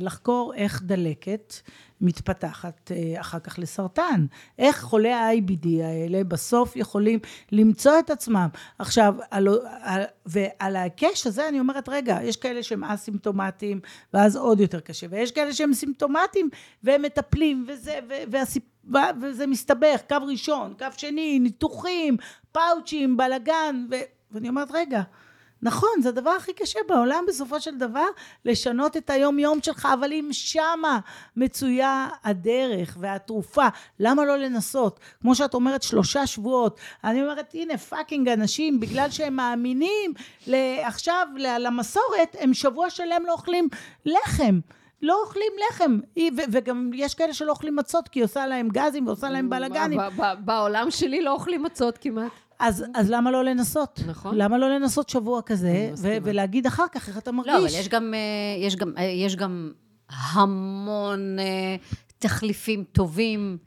S1: לחקור איך דלקת מתפתחת אחר כך לסרטן. איך חולי ה-IBD האלה בסוף יכולים למצוא את עצמם. עכשיו, על, על, ועל ההיקש הזה אני אומרת, רגע, יש כאלה שהם אסימפטומטיים, ואז עוד יותר קשה, ויש כאלה שהם סימפטומטיים, והם מטפלים, וזה, ו, והסיפ... וזה מסתבך, קו ראשון, קו שני, ניתוחים, פאוצ'ים, בלאגן. ואני אומרת, רגע, נכון, זה הדבר הכי קשה בעולם בסופו של דבר, לשנות את היום-יום שלך, אבל אם שמה מצויה הדרך והתרופה, למה לא לנסות? כמו שאת אומרת, שלושה שבועות. אני אומרת, הנה, פאקינג אנשים, בגלל שהם מאמינים עכשיו למסורת, הם שבוע שלם לא אוכלים לחם. לא אוכלים לחם, ו- וגם יש כאלה שלא אוכלים מצות כי היא עושה להם גזים ועושה להם בלאגנים.
S3: בעולם שלי לא אוכלים מצות כמעט.
S1: אז, אז למה לא לנסות?
S3: נכון.
S1: למה לא לנסות שבוע כזה. ו- ולהגיד אחר כך איך אתה מרגיש?
S2: לא, אבל יש גם, אה, יש גם, אה, יש גם המון אה, תחליפים טובים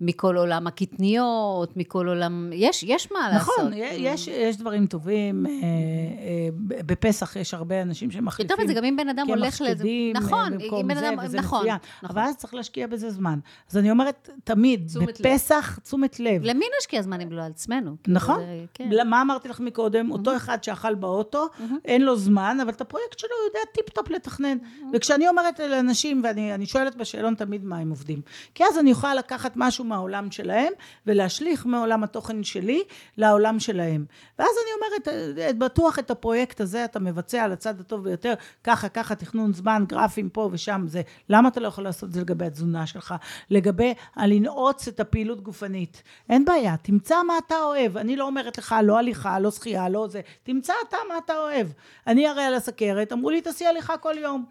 S2: מכל עולם הקטניות, מכל עולם, יש, יש מה לעשות.
S1: נכון, יש, יש דברים טובים, אה, אה, בפסח יש הרבה אנשים שמחליפים.
S2: יותר מזה, גם אם בן אדם הולך לזה,
S1: קמח
S2: נכון,
S1: במקום
S2: אם בן
S1: זה,
S2: אדם,
S1: וזה
S2: נכון,
S1: מצוין.
S2: נכון.
S1: אבל אז צריך להשקיע בזה זמן. אז אני אומרת, תמיד,
S3: תשומת לב.
S1: בפסח, תשומת לב.
S2: למי נשקיע זמן אם לא על עצמנו? כאילו,
S1: נכון.
S2: זה- כן.
S1: מה אמרתי לך מקודם? אותו אחד שאכל באוטו, אין לו זמן, אבל את הפרויקט שלו הוא יודע טיפ-טופ לתכנן. וכשאני אומרת לאנשים, ואני אני שואלת בשאלון תמיד מה הם עובדים, כי אז אני יכולה לקחת משהו מהעולם שלהם, ולהשליך מעולם התוכן שלי לעולם שלהם. ואז אני אומרת, "אה, בטוח את הפרויקט הזה אתה מבצע על הצד הטוב ביותר, ככה, ככה, תכנון זמן, גרפים פה ושם, זה. למה אתה לא יכול לעשות את זה לגבי התזונה שלך? לגבי הלנעוץ את הפעילות גופנית. אין בעיה, תמצא מה אתה אוהב. אני לא אומרת לך, לא הליכה, לא שחייה, לא זה. תמצא אתה מה אתה אוהב. אני הרי על הסכרת, אמרו לי, תעשי הליכה כל יום.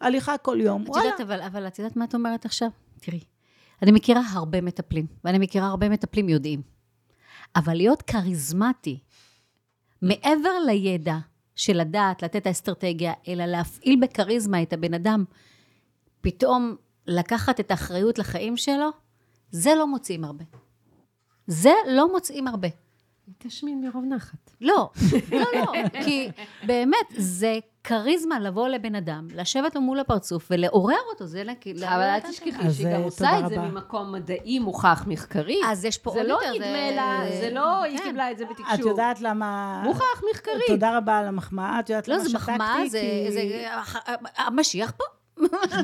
S1: הליכה כל יום.
S2: את
S1: וואלה.
S2: יודעת, אבל, אבל את יודעת מה את אומרת עכשיו? תראי, אני מכירה הרבה מטפלים, ואני מכירה הרבה מטפלים יודעים. אבל להיות כריזמטי, מעבר לידע של לדעת, לתת האסטרטגיה, אלא להפעיל בכריזמה את הבן אדם, פתאום לקחת את האחריות לחיים שלו, זה לא מוצאים הרבה. זה לא מוצאים הרבה.
S3: תשמין מרוב נחת.
S2: לא, לא, לא, כי באמת, זה כריזמה לבוא לבן אדם, לשבת לו מול הפרצוף ולעורר אותו, זה like,
S3: אבל
S2: לעורר
S3: אל תשכחי שהיא
S1: אה,
S3: גם
S1: תודה
S3: עושה את זה. ממקום מדעי מוכח מחקרי.
S2: אז יש פה
S3: זה
S2: עוד
S3: לא
S2: יותר,
S3: נדמה לה, זה לא, היא
S2: כן.
S3: קיבלה את זה בתקשור.
S1: את יודעת למה...
S3: מוכח מחקרית.
S1: תודה רבה על המחמאה. את יודעת
S2: לא,
S1: למה
S2: זה
S1: שתקתי?
S2: מחמאה, זה,
S1: כי-
S2: זה, המשיח פה?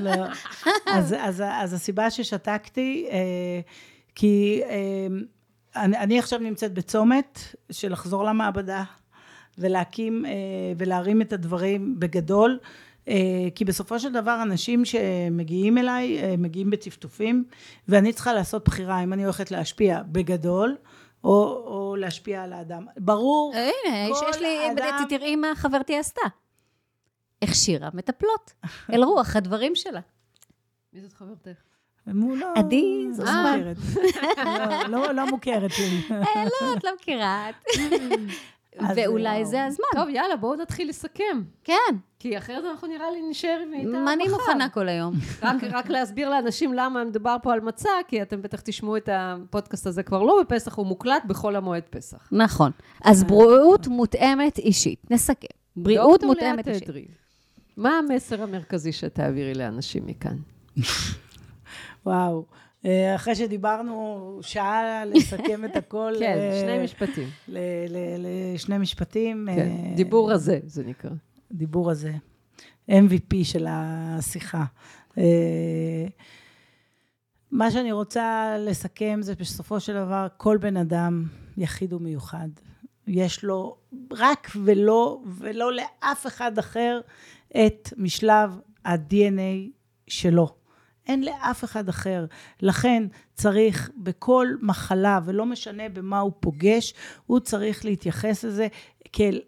S1: לא. אז, אז, אז הסיבה ששתקתי, אה, כי אה, אני, אני עכשיו נמצאת בצומת של לחזור למעבדה ולהקים אה, ולהרים את הדברים בגדול. אה, כי בסופו של דבר אנשים שמגיעים אליי אה, מגיעים בטפטופים ואני צריכה לעשות בחירה אם אני הולכת להשפיע בגדול או, או להשפיע על האדם. ברור,
S2: הנה, יש,
S1: כל
S2: יש לי,
S1: אדם-
S2: תראי מה חברתי עשתה. הכשירה מטפלות, אל רוח הדברים שלה.
S3: מי זאת חברתך?
S1: מו, לא,
S2: עדי
S1: לא
S2: זוסמן.
S1: מוכרת. לא, לא, לא מוכרת לי.
S2: אה, לא, את לא מכירה. ואולי
S1: אה,
S2: זה הזמן.
S3: טוב, יאללה, בואו נתחיל לסכם.
S2: כן,
S3: כי אחרת אנחנו נראה לי נשאר עם איתה
S2: מה אני
S3: מחר.
S2: מוכנה כל היום?
S3: רק, רק להסביר לאנשים למה מדובר פה על מצה, כי אתם בטח תשמעו את הפודקאסט הזה כבר לא בפסח, הוא מוקלט בכל המועד פסח.
S2: נכון. אז בריאות מותאמת אישית. נסכם. בריאות מותאמת אישית.
S3: מה המסר המרכזי שתעבירי לאנשים מכאן?
S1: וואו. אה, אחרי שדיברנו שעה לסכם את הכל.
S3: כן,
S1: אה,
S3: שני משפטים.
S1: לשני משפטים.
S3: כן,
S1: אה,
S3: דיבור רזה, זה נקרא.
S1: דיבור הזה. MVP של השיחה. מה שאני רוצה לסכם זה בסופו של דבר, כל בן אדם יחיד ומיוחד. יש לו רק ולא, ולא לאף אחד אחר, את משלב ה-DNA שלו. אין לאף אחד אחר. לכן צריך בכל מחלה, ולא משנה במה הוא פוגש, הוא צריך להתייחס לזה כאל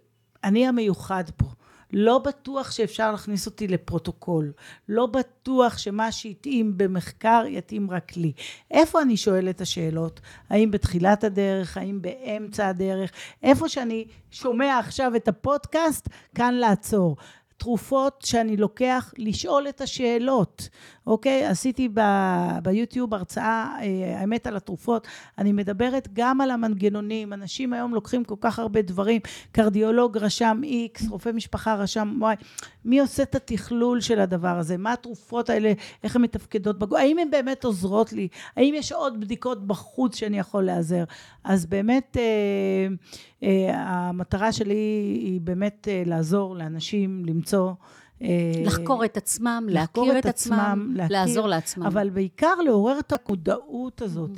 S1: אני המיוחד פה. לא בטוח שאפשר להכניס אותי לפרוטוקול. לא בטוח שמה שהתאים במחקר יתאים רק לי. איפה אני שואל את השאלות? האם בתחילת הדרך? האם באמצע הדרך? איפה שאני שומע עכשיו את הפודקאסט, כאן לעצור. תרופות שאני לוקח, לשאול את השאלות, אוקיי? עשיתי ב- ביוטיוב הרצאה, אה, האמת על התרופות, אני מדברת גם על המנגנונים, אנשים היום לוקחים כל כך הרבה דברים, קרדיולוג רשם X, רופא משפחה רשם Y, מי עושה את התכלול של הדבר הזה? מה התרופות האלה, איך הן מתפקדות בגוף? האם הן באמת עוזרות לי? האם יש עוד בדיקות בחוץ שאני יכול להיעזר? אז באמת, אה, אה, המטרה שלי היא באמת לעזור לאנשים למצוא... אה,
S2: לחקור את עצמם,
S1: לחקור
S2: להכיר
S1: את
S2: את עצמם,
S1: עצמם, להכיר,
S2: לעזור לעצמם.
S1: אבל בעיקר לעורר את המודעות הזאת.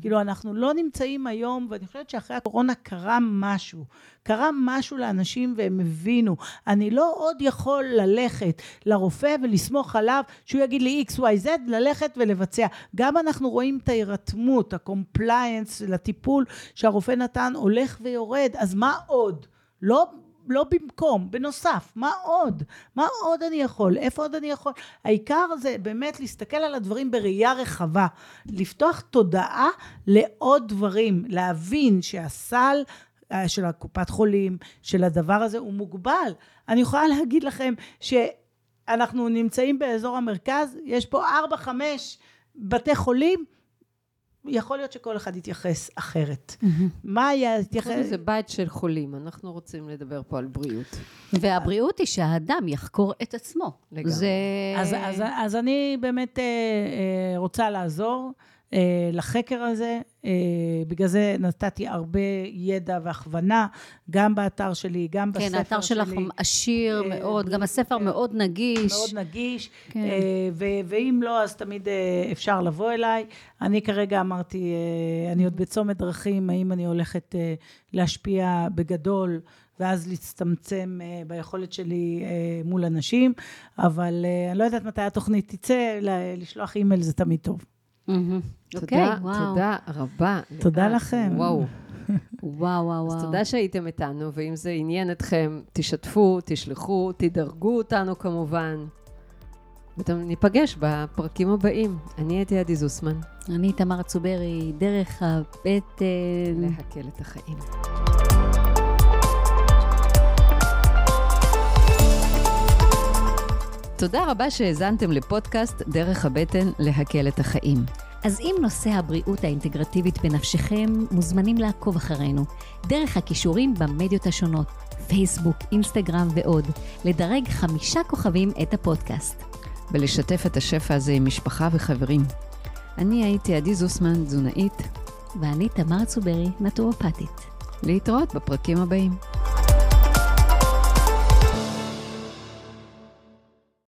S1: כאילו, אנחנו לא נמצאים היום, ואני חושבת שאחרי הקורונה קרה משהו. קרה משהו לאנשים והם הבינו. אני לא עוד יכול ללכת לרופא ולסמוך עליו שהוא יגיד לי XYZ, ללכת ולבצע. גם אנחנו רואים את ההירתמות, ה compliance לטיפול שהרופא נתן הולך ויורד. אז מה עוד? לא לא במקום, בנוסף, מה עוד? מה עוד אני יכול? איפה עוד אני יכול? העיקר זה באמת להסתכל על הדברים בראייה רחבה, לפתוח תודעה לעוד דברים, להבין שהסל אה, של הקופת חולים, של הדבר הזה, הוא מוגבל. אני יכולה להגיד לכם שאנחנו נמצאים באזור המרכז, יש פה ארבע, חמש בתי חולים, יכול להיות שכל אחד יתייחס אחרת. מה היה יתייחס...
S3: מזה בית של חולים, אנחנו רוצים לדבר פה על בריאות.
S2: והבריאות היא שהאדם יחקור את עצמו.
S3: לגמרי.
S2: זה...
S1: אז, אז, אז אני באמת אה, אה, רוצה לעזור לחקר הזה, אה, בגלל זה נתתי הרבה ידע והכוונה, גם באתר שלי, גם בספר
S2: כן,
S1: שלי.
S2: האתר שלך עשיר
S1: אה,
S2: מאוד, גם הספר
S1: כן.
S2: מאוד נגיש.
S1: מאוד נגיש,
S2: כן.
S1: אה, ו- ואם לא, אז תמיד אה, אפשר לבוא אליי. אני כרגע אמרתי, אה, אני עוד בצומת דרכים, האם אני הולכת אה, להשפיע בגדול, ואז להצטמצם אה, ביכולת שלי אה, מול אנשים, אבל אה, אני לא יודעת מתי התוכנית תצא, לשלוח אימייל זה תמיד טוב.
S3: תודה,
S2: אוקיי, וואו.
S3: תודה רבה.
S1: תודה
S3: ליאת.
S1: לכם.
S3: וואו.
S2: וואו, וואו,
S3: אז
S2: וואו.
S3: תודה שהייתם איתנו, ואם זה עניין אתכם, תשתפו, תשלחו, תדרגו אותנו כמובן. ניפגש בפרקים הבאים. אני הייתי עדי זוסמן.
S2: אני תמר צוברי, דרך הבטן.
S3: להקל את החיים. תודה רבה שהאזנתם לפודקאסט דרך הבטן להקל את החיים.
S2: אז אם נושא הבריאות האינטגרטיבית בנפשכם, מוזמנים לעקוב אחרינו, דרך הכישורים במדיות השונות, פייסבוק, אינסטגרם ועוד, לדרג חמישה כוכבים את הפודקאסט.
S3: ולשתף את השפע הזה עם משפחה וחברים. אני הייתי עדי זוסמן, תזונאית.
S2: ואני תמר צוברי, נטורופטית.
S3: להתראות בפרקים הבאים.